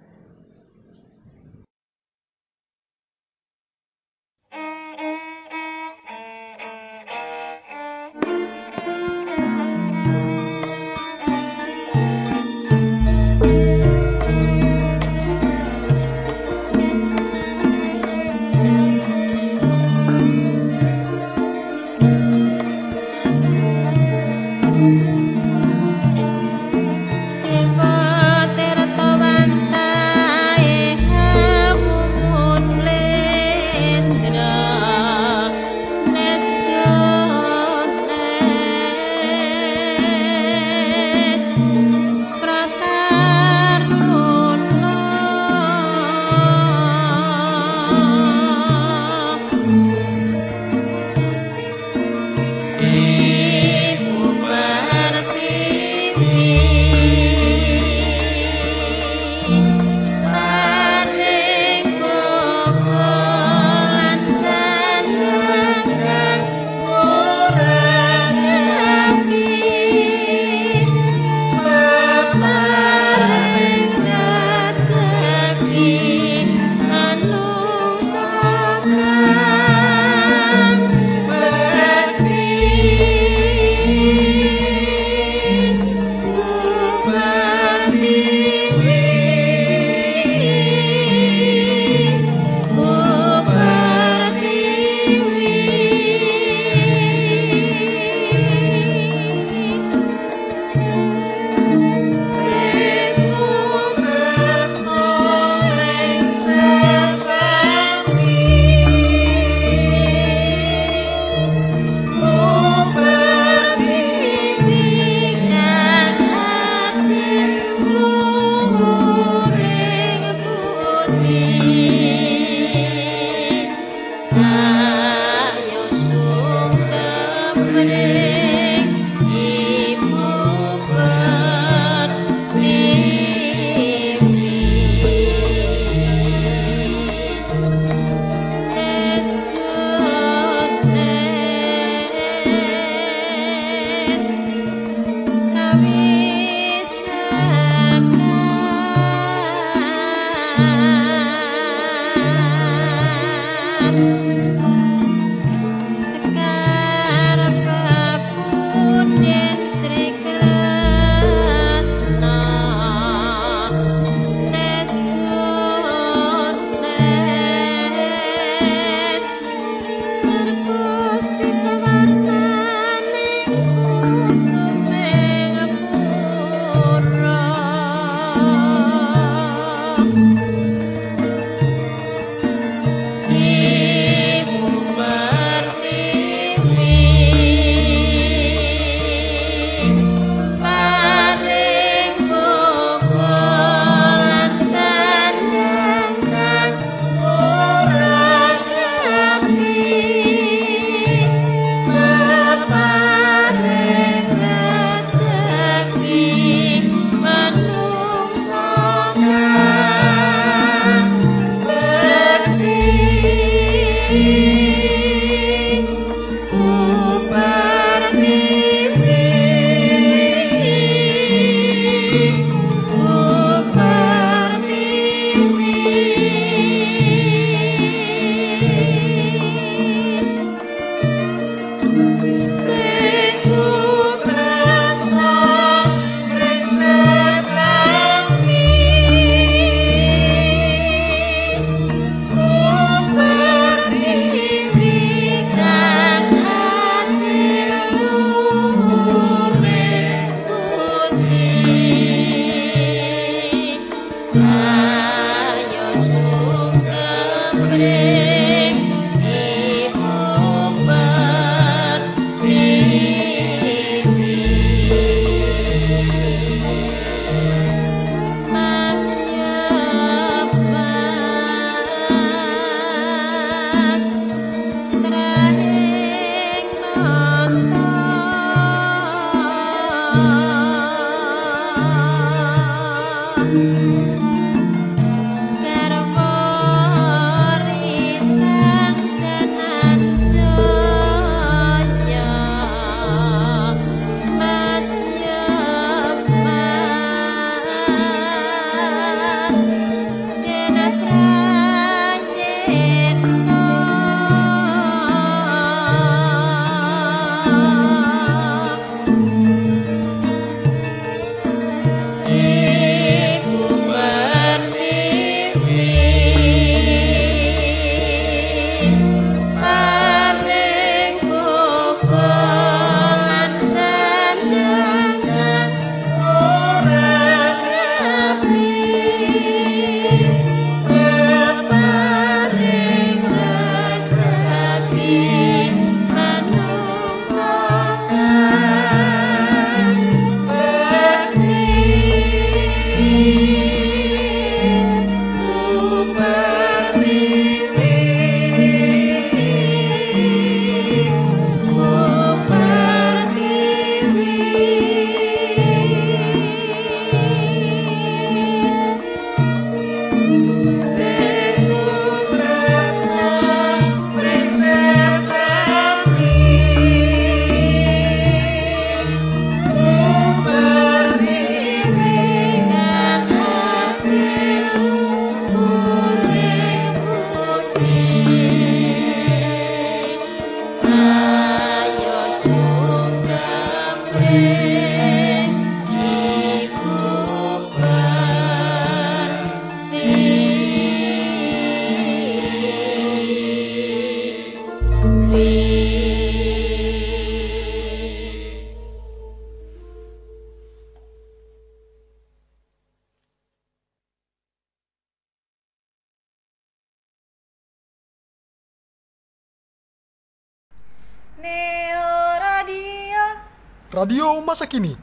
Kini.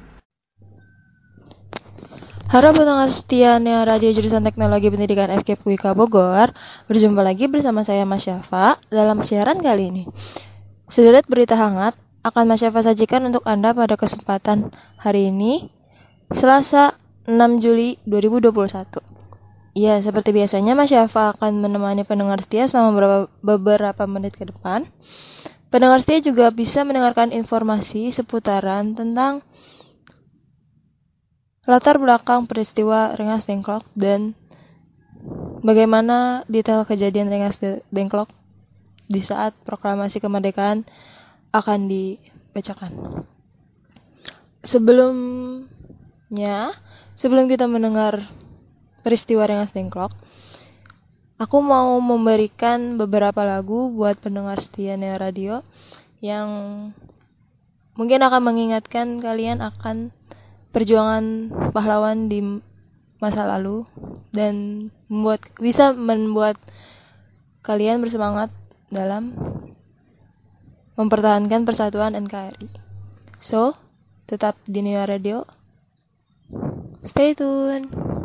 Halo pendengar setia Neo Radio Jurusan Teknologi Pendidikan FKIP UIK Bogor. Berjumpa lagi bersama saya Mas Syafa dalam siaran kali ini. Sederet berita hangat akan Mas Syafa sajikan untuk Anda pada kesempatan hari ini Selasa 6 Juli 2021 Ya, seperti biasanya Mas Syafa akan menemani pendengar setia selama beberapa menit ke depan Pendengar setia juga bisa mendengarkan informasi seputaran tentang latar belakang peristiwa Rengas Dengklok dan bagaimana detail kejadian Rengas Dengklok di saat proklamasi kemerdekaan akan dibacakan. Sebelumnya, sebelum kita mendengar peristiwa Rengas Dengklok, aku mau memberikan beberapa lagu buat pendengar setia Neo Radio yang mungkin akan mengingatkan kalian akan perjuangan pahlawan di masa lalu dan membuat bisa membuat kalian bersemangat dalam mempertahankan persatuan NKRI. So, tetap di Neo Radio. Stay tune.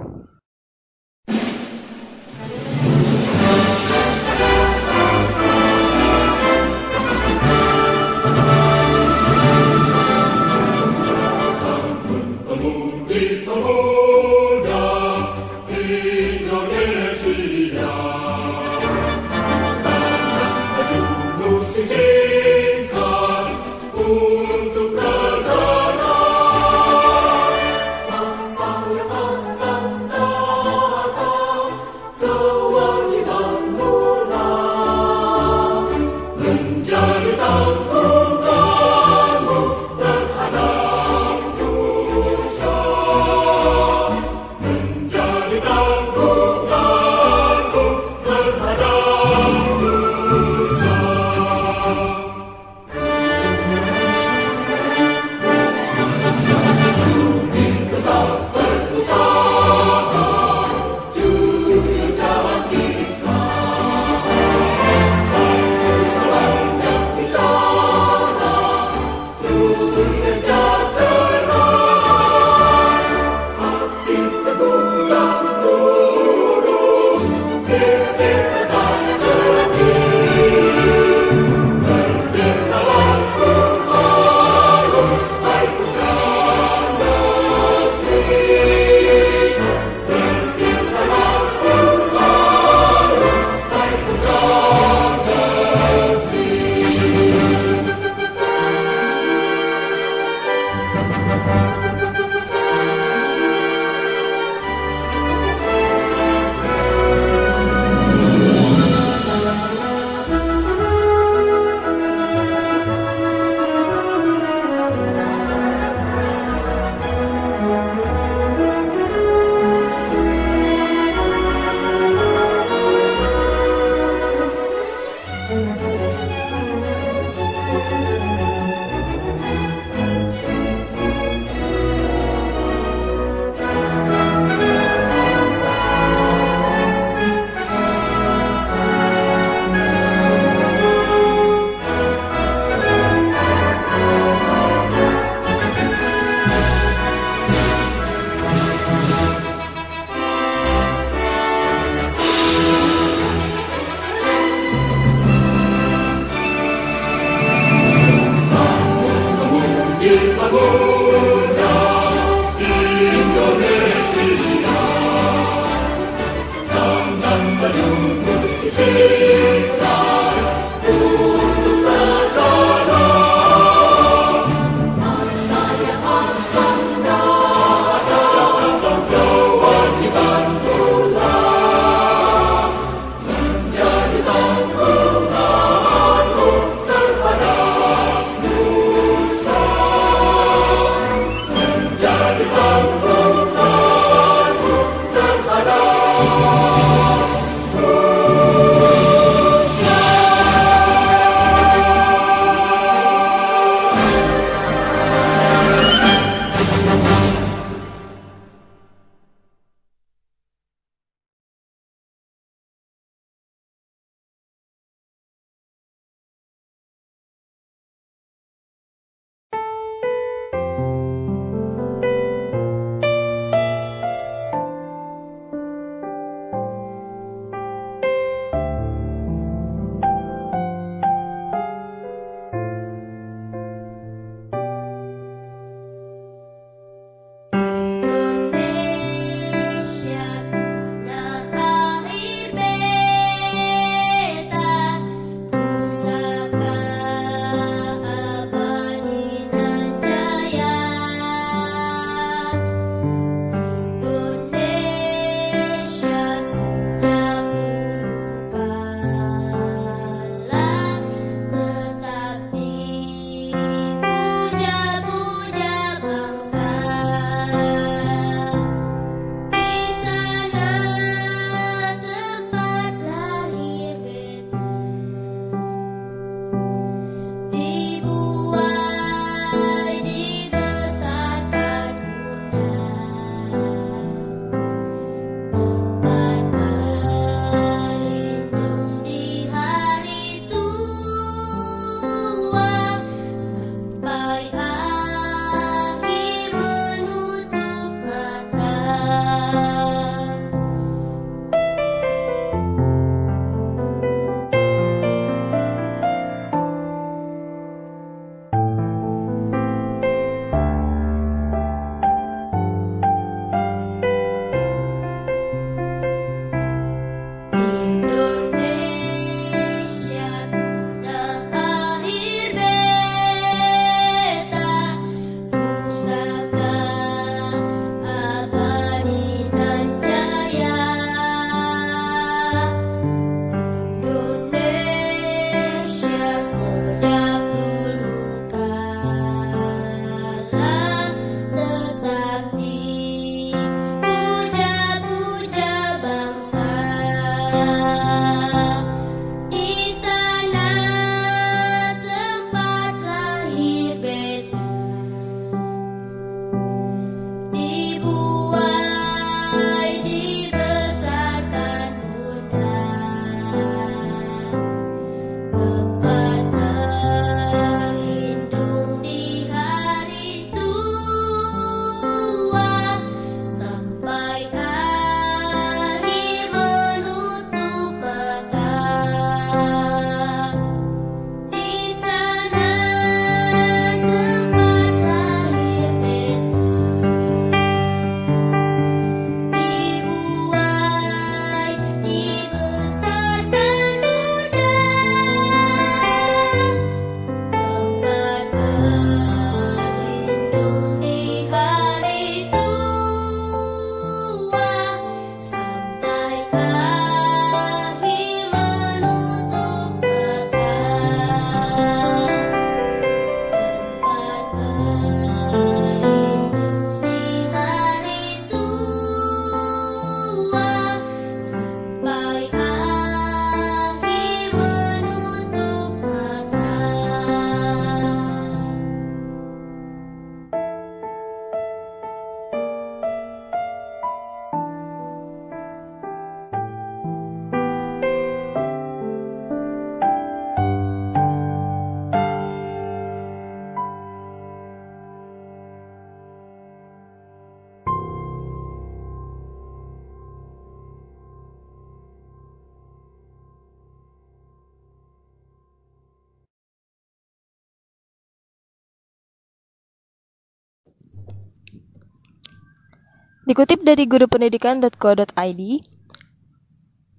Dikutip dari gurupendidikan.co.id,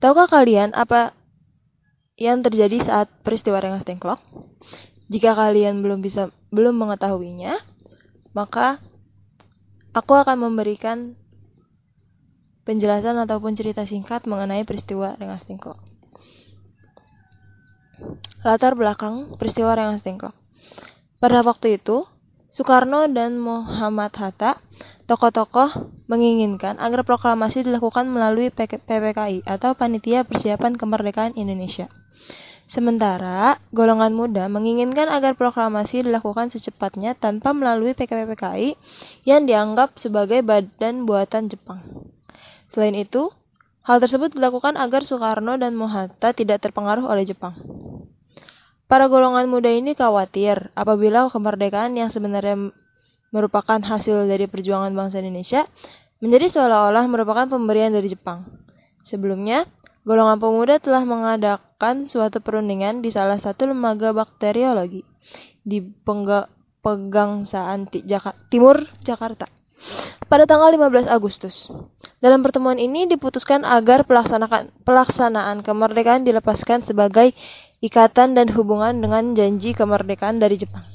tahukah kalian apa yang terjadi saat peristiwa Rengas Dengklok? Jika kalian belum bisa belum mengetahuinya, maka aku akan memberikan penjelasan ataupun cerita singkat mengenai peristiwa Rengas Dengklok. Latar belakang peristiwa Rengas Dengklok. Pada waktu itu, Soekarno dan Muhammad Hatta, tokoh-tokoh menginginkan agar proklamasi dilakukan melalui PPKI atau Panitia Persiapan Kemerdekaan Indonesia. Sementara, golongan muda menginginkan agar proklamasi dilakukan secepatnya tanpa melalui PKPKI yang dianggap sebagai badan buatan Jepang. Selain itu, hal tersebut dilakukan agar Soekarno dan Mohatta tidak terpengaruh oleh Jepang. Para golongan muda ini khawatir apabila kemerdekaan yang sebenarnya merupakan hasil dari perjuangan bangsa Indonesia menjadi seolah-olah merupakan pemberian dari Jepang. Sebelumnya, golongan pemuda telah mengadakan suatu perundingan di salah satu lembaga bakteriologi di Pengga Pegangsaan Jaka Timur Jakarta pada tanggal 15 Agustus. Dalam pertemuan ini diputuskan agar pelaksanaan, pelaksanaan kemerdekaan dilepaskan sebagai ikatan dan hubungan dengan janji kemerdekaan dari Jepang.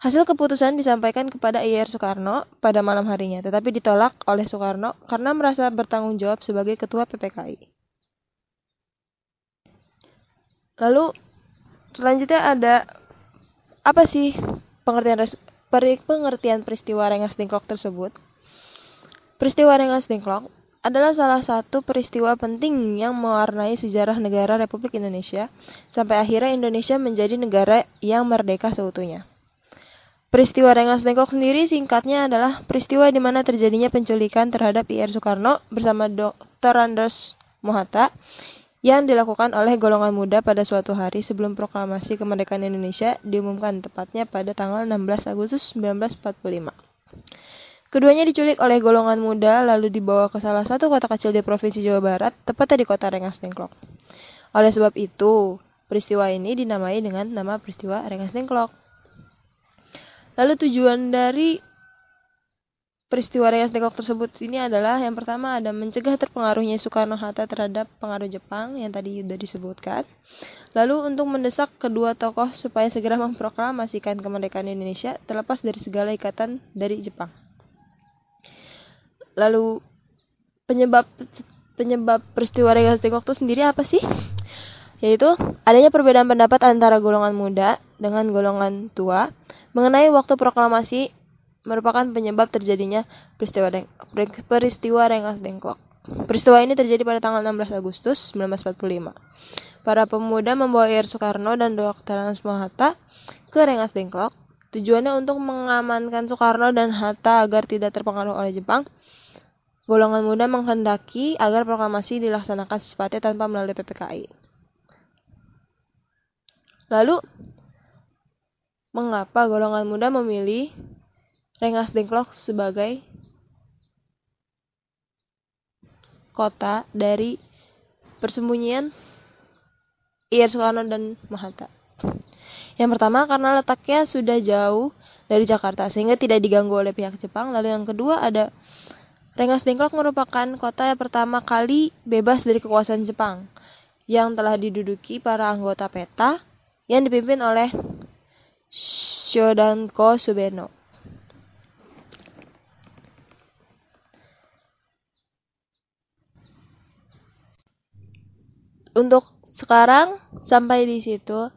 Hasil keputusan disampaikan kepada IR Soekarno pada malam harinya, tetapi ditolak oleh Soekarno karena merasa bertanggung jawab sebagai ketua PPKI. Lalu selanjutnya ada apa sih pengertian pengertian peristiwa Rengas Dengklok tersebut? Peristiwa Rengas Dengklok adalah salah satu peristiwa penting yang mewarnai sejarah negara Republik Indonesia sampai akhirnya Indonesia menjadi negara yang merdeka seutuhnya. Peristiwa Rengas Dengklok sendiri singkatnya adalah peristiwa di mana terjadinya penculikan terhadap IR Soekarno bersama Dr. Anders Mohatta yang dilakukan oleh golongan muda pada suatu hari sebelum proklamasi kemerdekaan Indonesia diumumkan tepatnya pada tanggal 16 Agustus 1945. Keduanya diculik oleh golongan muda lalu dibawa ke salah satu kota kecil di Provinsi Jawa Barat, tepatnya di kota Rengas Dengklok. Oleh sebab itu, peristiwa ini dinamai dengan nama peristiwa Rengas Dengklok. Lalu tujuan dari peristiwa Rengas Dengklok tersebut ini adalah yang pertama ada mencegah terpengaruhnya Soekarno-Hatta terhadap pengaruh Jepang yang tadi sudah disebutkan. Lalu untuk mendesak kedua tokoh supaya segera memproklamasikan kemerdekaan Indonesia terlepas dari segala ikatan dari Jepang. Lalu penyebab penyebab peristiwa Rengas Dengklok itu sendiri apa sih? Yaitu adanya perbedaan pendapat antara golongan muda dengan golongan tua mengenai waktu proklamasi merupakan penyebab terjadinya peristiwa Deng peristiwa Rengas Dengklok. Peristiwa ini terjadi pada tanggal 16 Agustus 1945. Para pemuda membawa Ir Soekarno dan Dr. Hans Hatta ke Rengas Dengklok. Tujuannya untuk mengamankan Soekarno dan Hatta agar tidak terpengaruh oleh Jepang Golongan muda menghendaki agar proklamasi dilaksanakan secepatnya tanpa melalui PPKI. Lalu, mengapa golongan muda memilih Rengas Dengklok sebagai kota dari persembunyian Ir Soekarno dan Mahatta? Yang pertama karena letaknya sudah jauh dari Jakarta sehingga tidak diganggu oleh pihak Jepang. Lalu yang kedua ada Rengas Dengklok merupakan kota yang pertama kali bebas dari kekuasaan Jepang yang telah diduduki para anggota PETA yang dipimpin oleh Shodanko Subeno. Untuk sekarang sampai di situ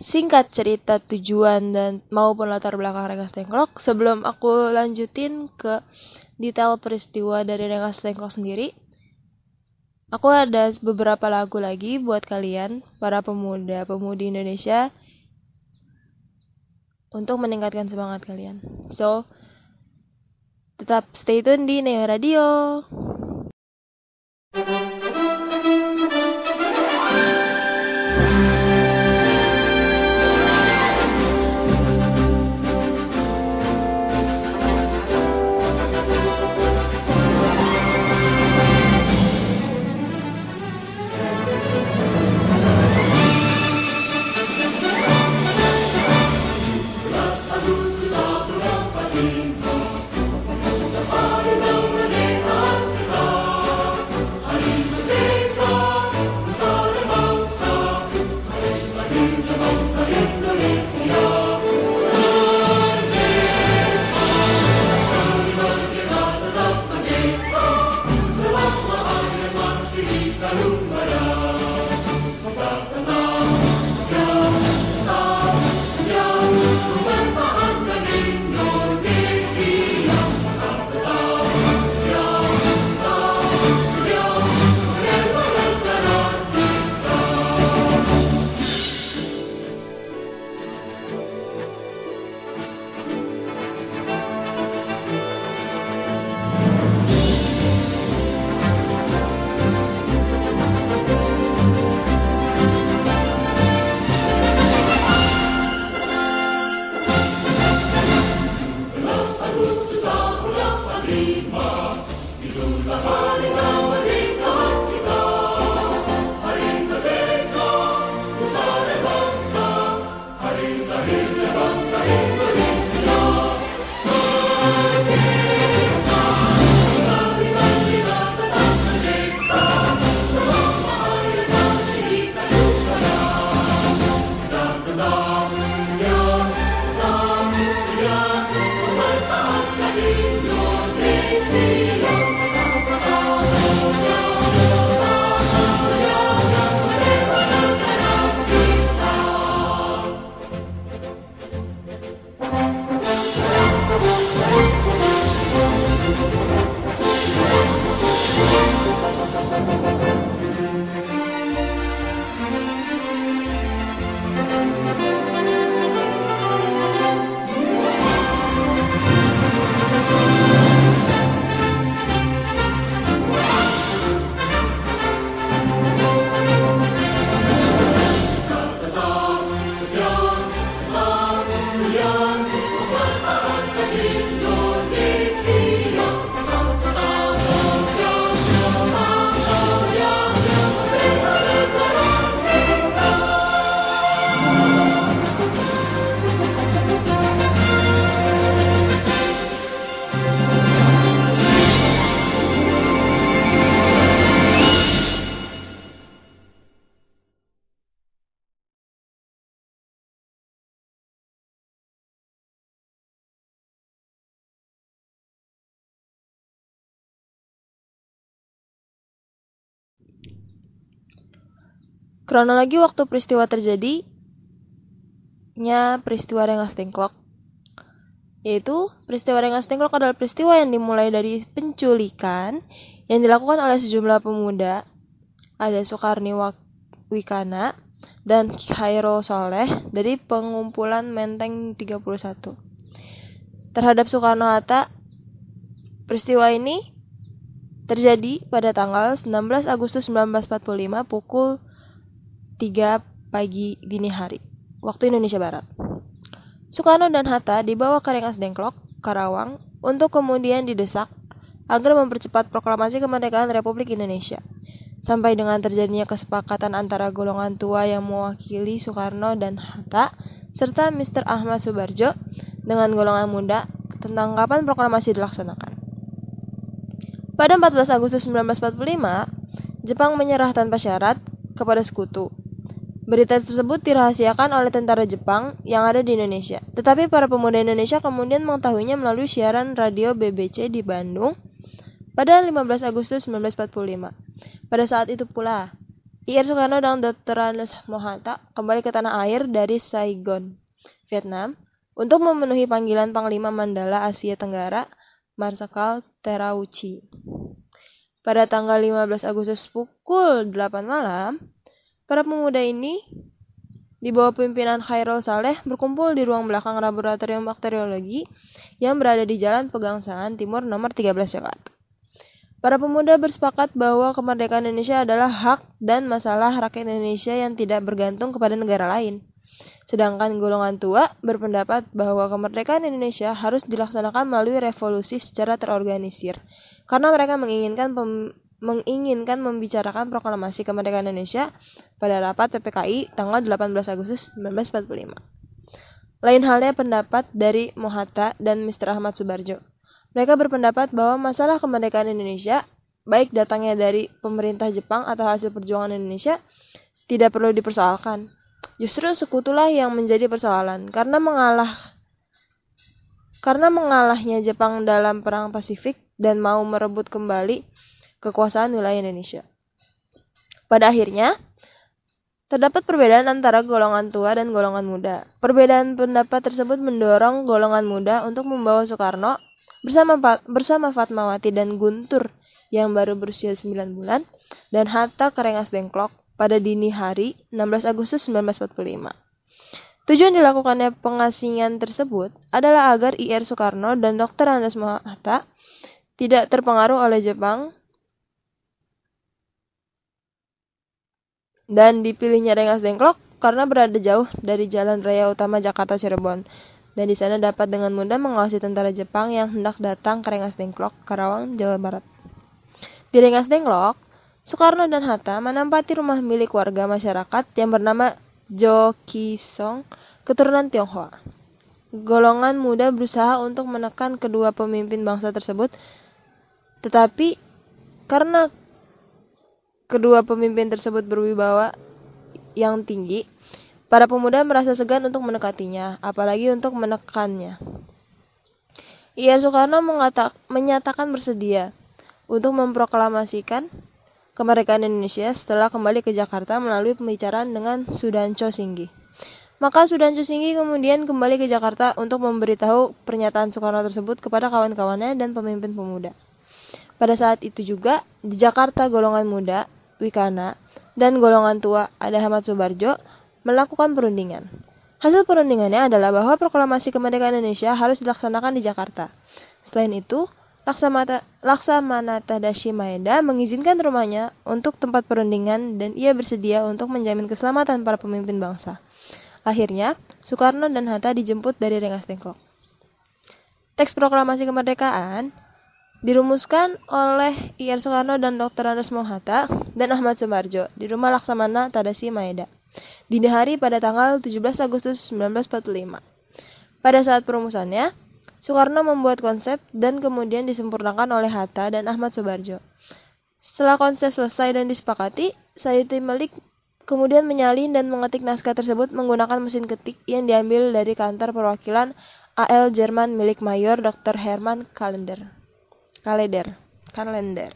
singkat cerita tujuan dan maupun latar belakang Rengas Dengklok sebelum aku lanjutin ke detail peristiwa dari Rengas Dengklok sendiri aku ada beberapa lagu lagi buat kalian para pemuda pemudi Indonesia untuk meningkatkan semangat kalian. So tetap stay tune di Neo Radio Hallelujah. Kronologi waktu peristiwa terjadi nya peristiwa Rengas Dengklok yaitu peristiwa Rengas Dengklok adalah peristiwa yang dimulai dari penculikan yang dilakukan oleh sejumlah pemuda. Ada Soekarni Wikana dan Khairul Soleh dari pengumpulan Menteng 31 terhadap Soekarno-Hatta peristiwa ini terjadi pada tanggal 19 Agustus 1945 pukul 3 pagi dini hari waktu Indonesia Barat. Soekarno dan Hatta dibawa ke Rengas Dengklok, Karawang, untuk kemudian didesak agar mempercepat proklamasi kemerdekaan Republik Indonesia. Sampai dengan terjadinya kesepakatan antara golongan tua yang mewakili Soekarno dan Hatta, serta Mr. Ahmad Subarjo dengan golongan muda tentang kapan proklamasi dilaksanakan. Pada 14 Agustus 1945, Jepang menyerah tanpa syarat kepada sekutu Berita tersebut dirahasiakan oleh tentara Jepang yang ada di Indonesia. Tetapi para pemuda Indonesia kemudian mengetahuinya melalui siaran radio BBC di Bandung pada 15 Agustus 1945. Pada saat itu pula, Ir Soekarno dan Dr. Andes Mohatta kembali ke tanah air dari Saigon, Vietnam, untuk memenuhi panggilan Panglima Mandala Asia Tenggara, Marsikal Terauchi. Pada tanggal 15 Agustus pukul 8 malam, Para pemuda ini di bawah pimpinan Khairul Saleh berkumpul di ruang belakang laboratorium bakteriologi yang berada di Jalan Pegangsaan Timur nomor 13 Jakarta. Para pemuda bersepakat bahwa kemerdekaan Indonesia adalah hak dan masalah rakyat Indonesia yang tidak bergantung kepada negara lain. Sedangkan golongan tua berpendapat bahwa kemerdekaan Indonesia harus dilaksanakan melalui revolusi secara terorganisir, karena mereka menginginkan menginginkan membicarakan proklamasi kemerdekaan Indonesia pada rapat PPKI tanggal 18 Agustus 1945. Lain halnya pendapat dari Mohatta dan Mr. Ahmad Subarjo. Mereka berpendapat bahwa masalah kemerdekaan Indonesia, baik datangnya dari pemerintah Jepang atau hasil perjuangan Indonesia, tidak perlu dipersoalkan. Justru sekutulah yang menjadi persoalan karena mengalah karena mengalahnya Jepang dalam perang Pasifik dan mau merebut kembali kekuasaan wilayah Indonesia. Pada akhirnya, terdapat perbedaan antara golongan tua dan golongan muda. Perbedaan pendapat tersebut mendorong golongan muda untuk membawa Soekarno bersama bersama Fatmawati dan Guntur yang baru berusia 9 bulan dan Hatta ke Rengas Dengklok pada dini hari 16 Agustus 1945. Tujuan dilakukannya pengasingan tersebut adalah agar IR Soekarno dan Dr. Andes Hatta tidak terpengaruh oleh Jepang dan dipilihnya Rengas Dengklok karena berada jauh dari jalan raya utama Jakarta Cirebon dan di sana dapat dengan mudah mengawasi tentara Jepang yang hendak datang ke Rengas Dengklok, Karawang, Jawa Barat. Di Rengas Dengklok, Soekarno dan Hatta menempati rumah milik warga masyarakat yang bernama Jo Kisong, keturunan Tionghoa. Golongan muda berusaha untuk menekan kedua pemimpin bangsa tersebut, tetapi karena kedua pemimpin tersebut berwibawa yang tinggi, para pemuda merasa segan untuk mendekatinya, apalagi untuk menekannya. Ia Soekarno menyatakan bersedia untuk memproklamasikan kemerdekaan Indonesia setelah kembali ke Jakarta melalui pembicaraan dengan Sudanco Singgi. Maka Sudanco Singgi kemudian kembali ke Jakarta untuk memberitahu pernyataan Soekarno tersebut kepada kawan-kawannya dan pemimpin pemuda. Pada saat itu juga, di Jakarta golongan muda Wikana, dan golongan tua ada Ahmad Subarjo melakukan perundingan. Hasil perundingannya adalah bahwa proklamasi kemerdekaan Indonesia harus dilaksanakan di Jakarta. Selain itu, Laksamana Tadashi Maeda mengizinkan rumahnya untuk tempat perundingan dan ia bersedia untuk menjamin keselamatan para pemimpin bangsa. Akhirnya, Soekarno dan Hatta dijemput dari Rengas Dengklok. Teks proklamasi kemerdekaan dirumuskan oleh Ir Soekarno dan Dr. Andes Mohata dan Ahmad Sumarjo di rumah Laksamana Tadasi Maeda. Dini hari pada tanggal 17 Agustus 1945. Pada saat perumusannya, Soekarno membuat konsep dan kemudian disempurnakan oleh Hatta dan Ahmad Subarjo. Setelah konsep selesai dan disepakati, Sayyidi Malik kemudian menyalin dan mengetik naskah tersebut menggunakan mesin ketik yang diambil dari kantor perwakilan AL Jerman milik Mayor Dr. Herman Kalender kalender kalender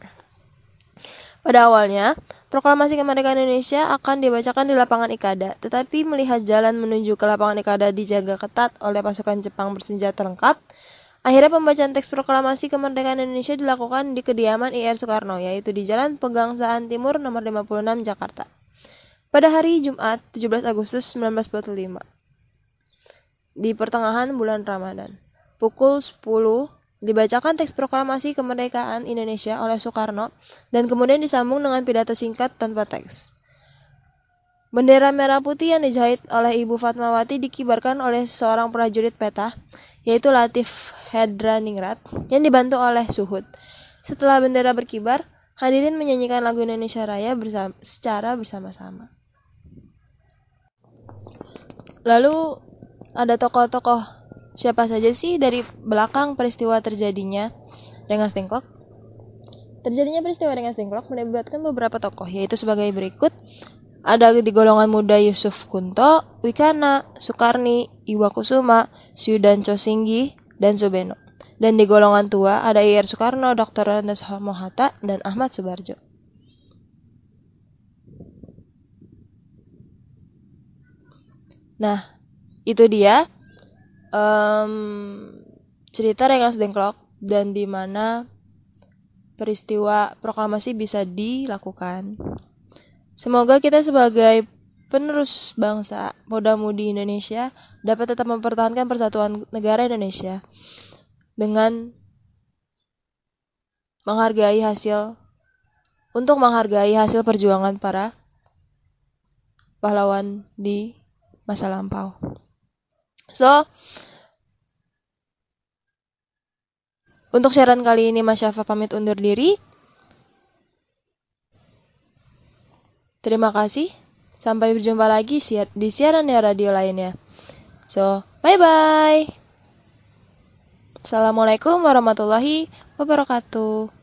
Pada awalnya, proklamasi kemerdekaan Indonesia akan dibacakan di lapangan Ikada, tetapi melihat jalan menuju ke lapangan Ikada dijaga ketat oleh pasukan Jepang bersenjata lengkap, akhirnya pembacaan teks proklamasi kemerdekaan Indonesia dilakukan di kediaman IR Soekarno, yaitu di Jalan Pegangsaan Timur nomor 56 Jakarta. Pada hari Jumat, 17 Agustus 1945, di pertengahan bulan Ramadan, pukul 10 Dibacakan teks proklamasi kemerdekaan Indonesia oleh Soekarno dan kemudian disambung dengan pidato singkat tanpa teks. Bendera merah putih yang dijahit oleh Ibu Fatmawati dikibarkan oleh seorang prajurit peta, yaitu Latif Hedra Ningrat, yang dibantu oleh Suhud. Setelah bendera berkibar, hadirin menyanyikan lagu Indonesia Raya bersama, secara bersama-sama. Lalu ada tokoh-tokoh Siapa saja sih dari belakang peristiwa terjadinya Rengas Dengklok? Terjadinya peristiwa Rengas Dengklok melibatkan beberapa tokoh, yaitu sebagai berikut. Ada di golongan muda Yusuf Kunto, Wikana, Soekarni, Iwa Kusuma, Syudan Chosinggi, dan Subeno. Dan di golongan tua ada Ir Soekarno, Dr. Andes Mohata, dan Ahmad Subarjo. Nah, itu dia um, cerita Rengas Dengklok dan di mana peristiwa proklamasi bisa dilakukan. Semoga kita sebagai penerus bangsa muda-mudi Indonesia dapat tetap mempertahankan persatuan negara Indonesia dengan menghargai hasil untuk menghargai hasil perjuangan para pahlawan di masa lampau. So, untuk siaran kali ini Mas Syafa pamit undur diri. Terima kasih. Sampai berjumpa lagi di siaran ya radio lainnya. So, bye-bye. Assalamualaikum warahmatullahi wabarakatuh.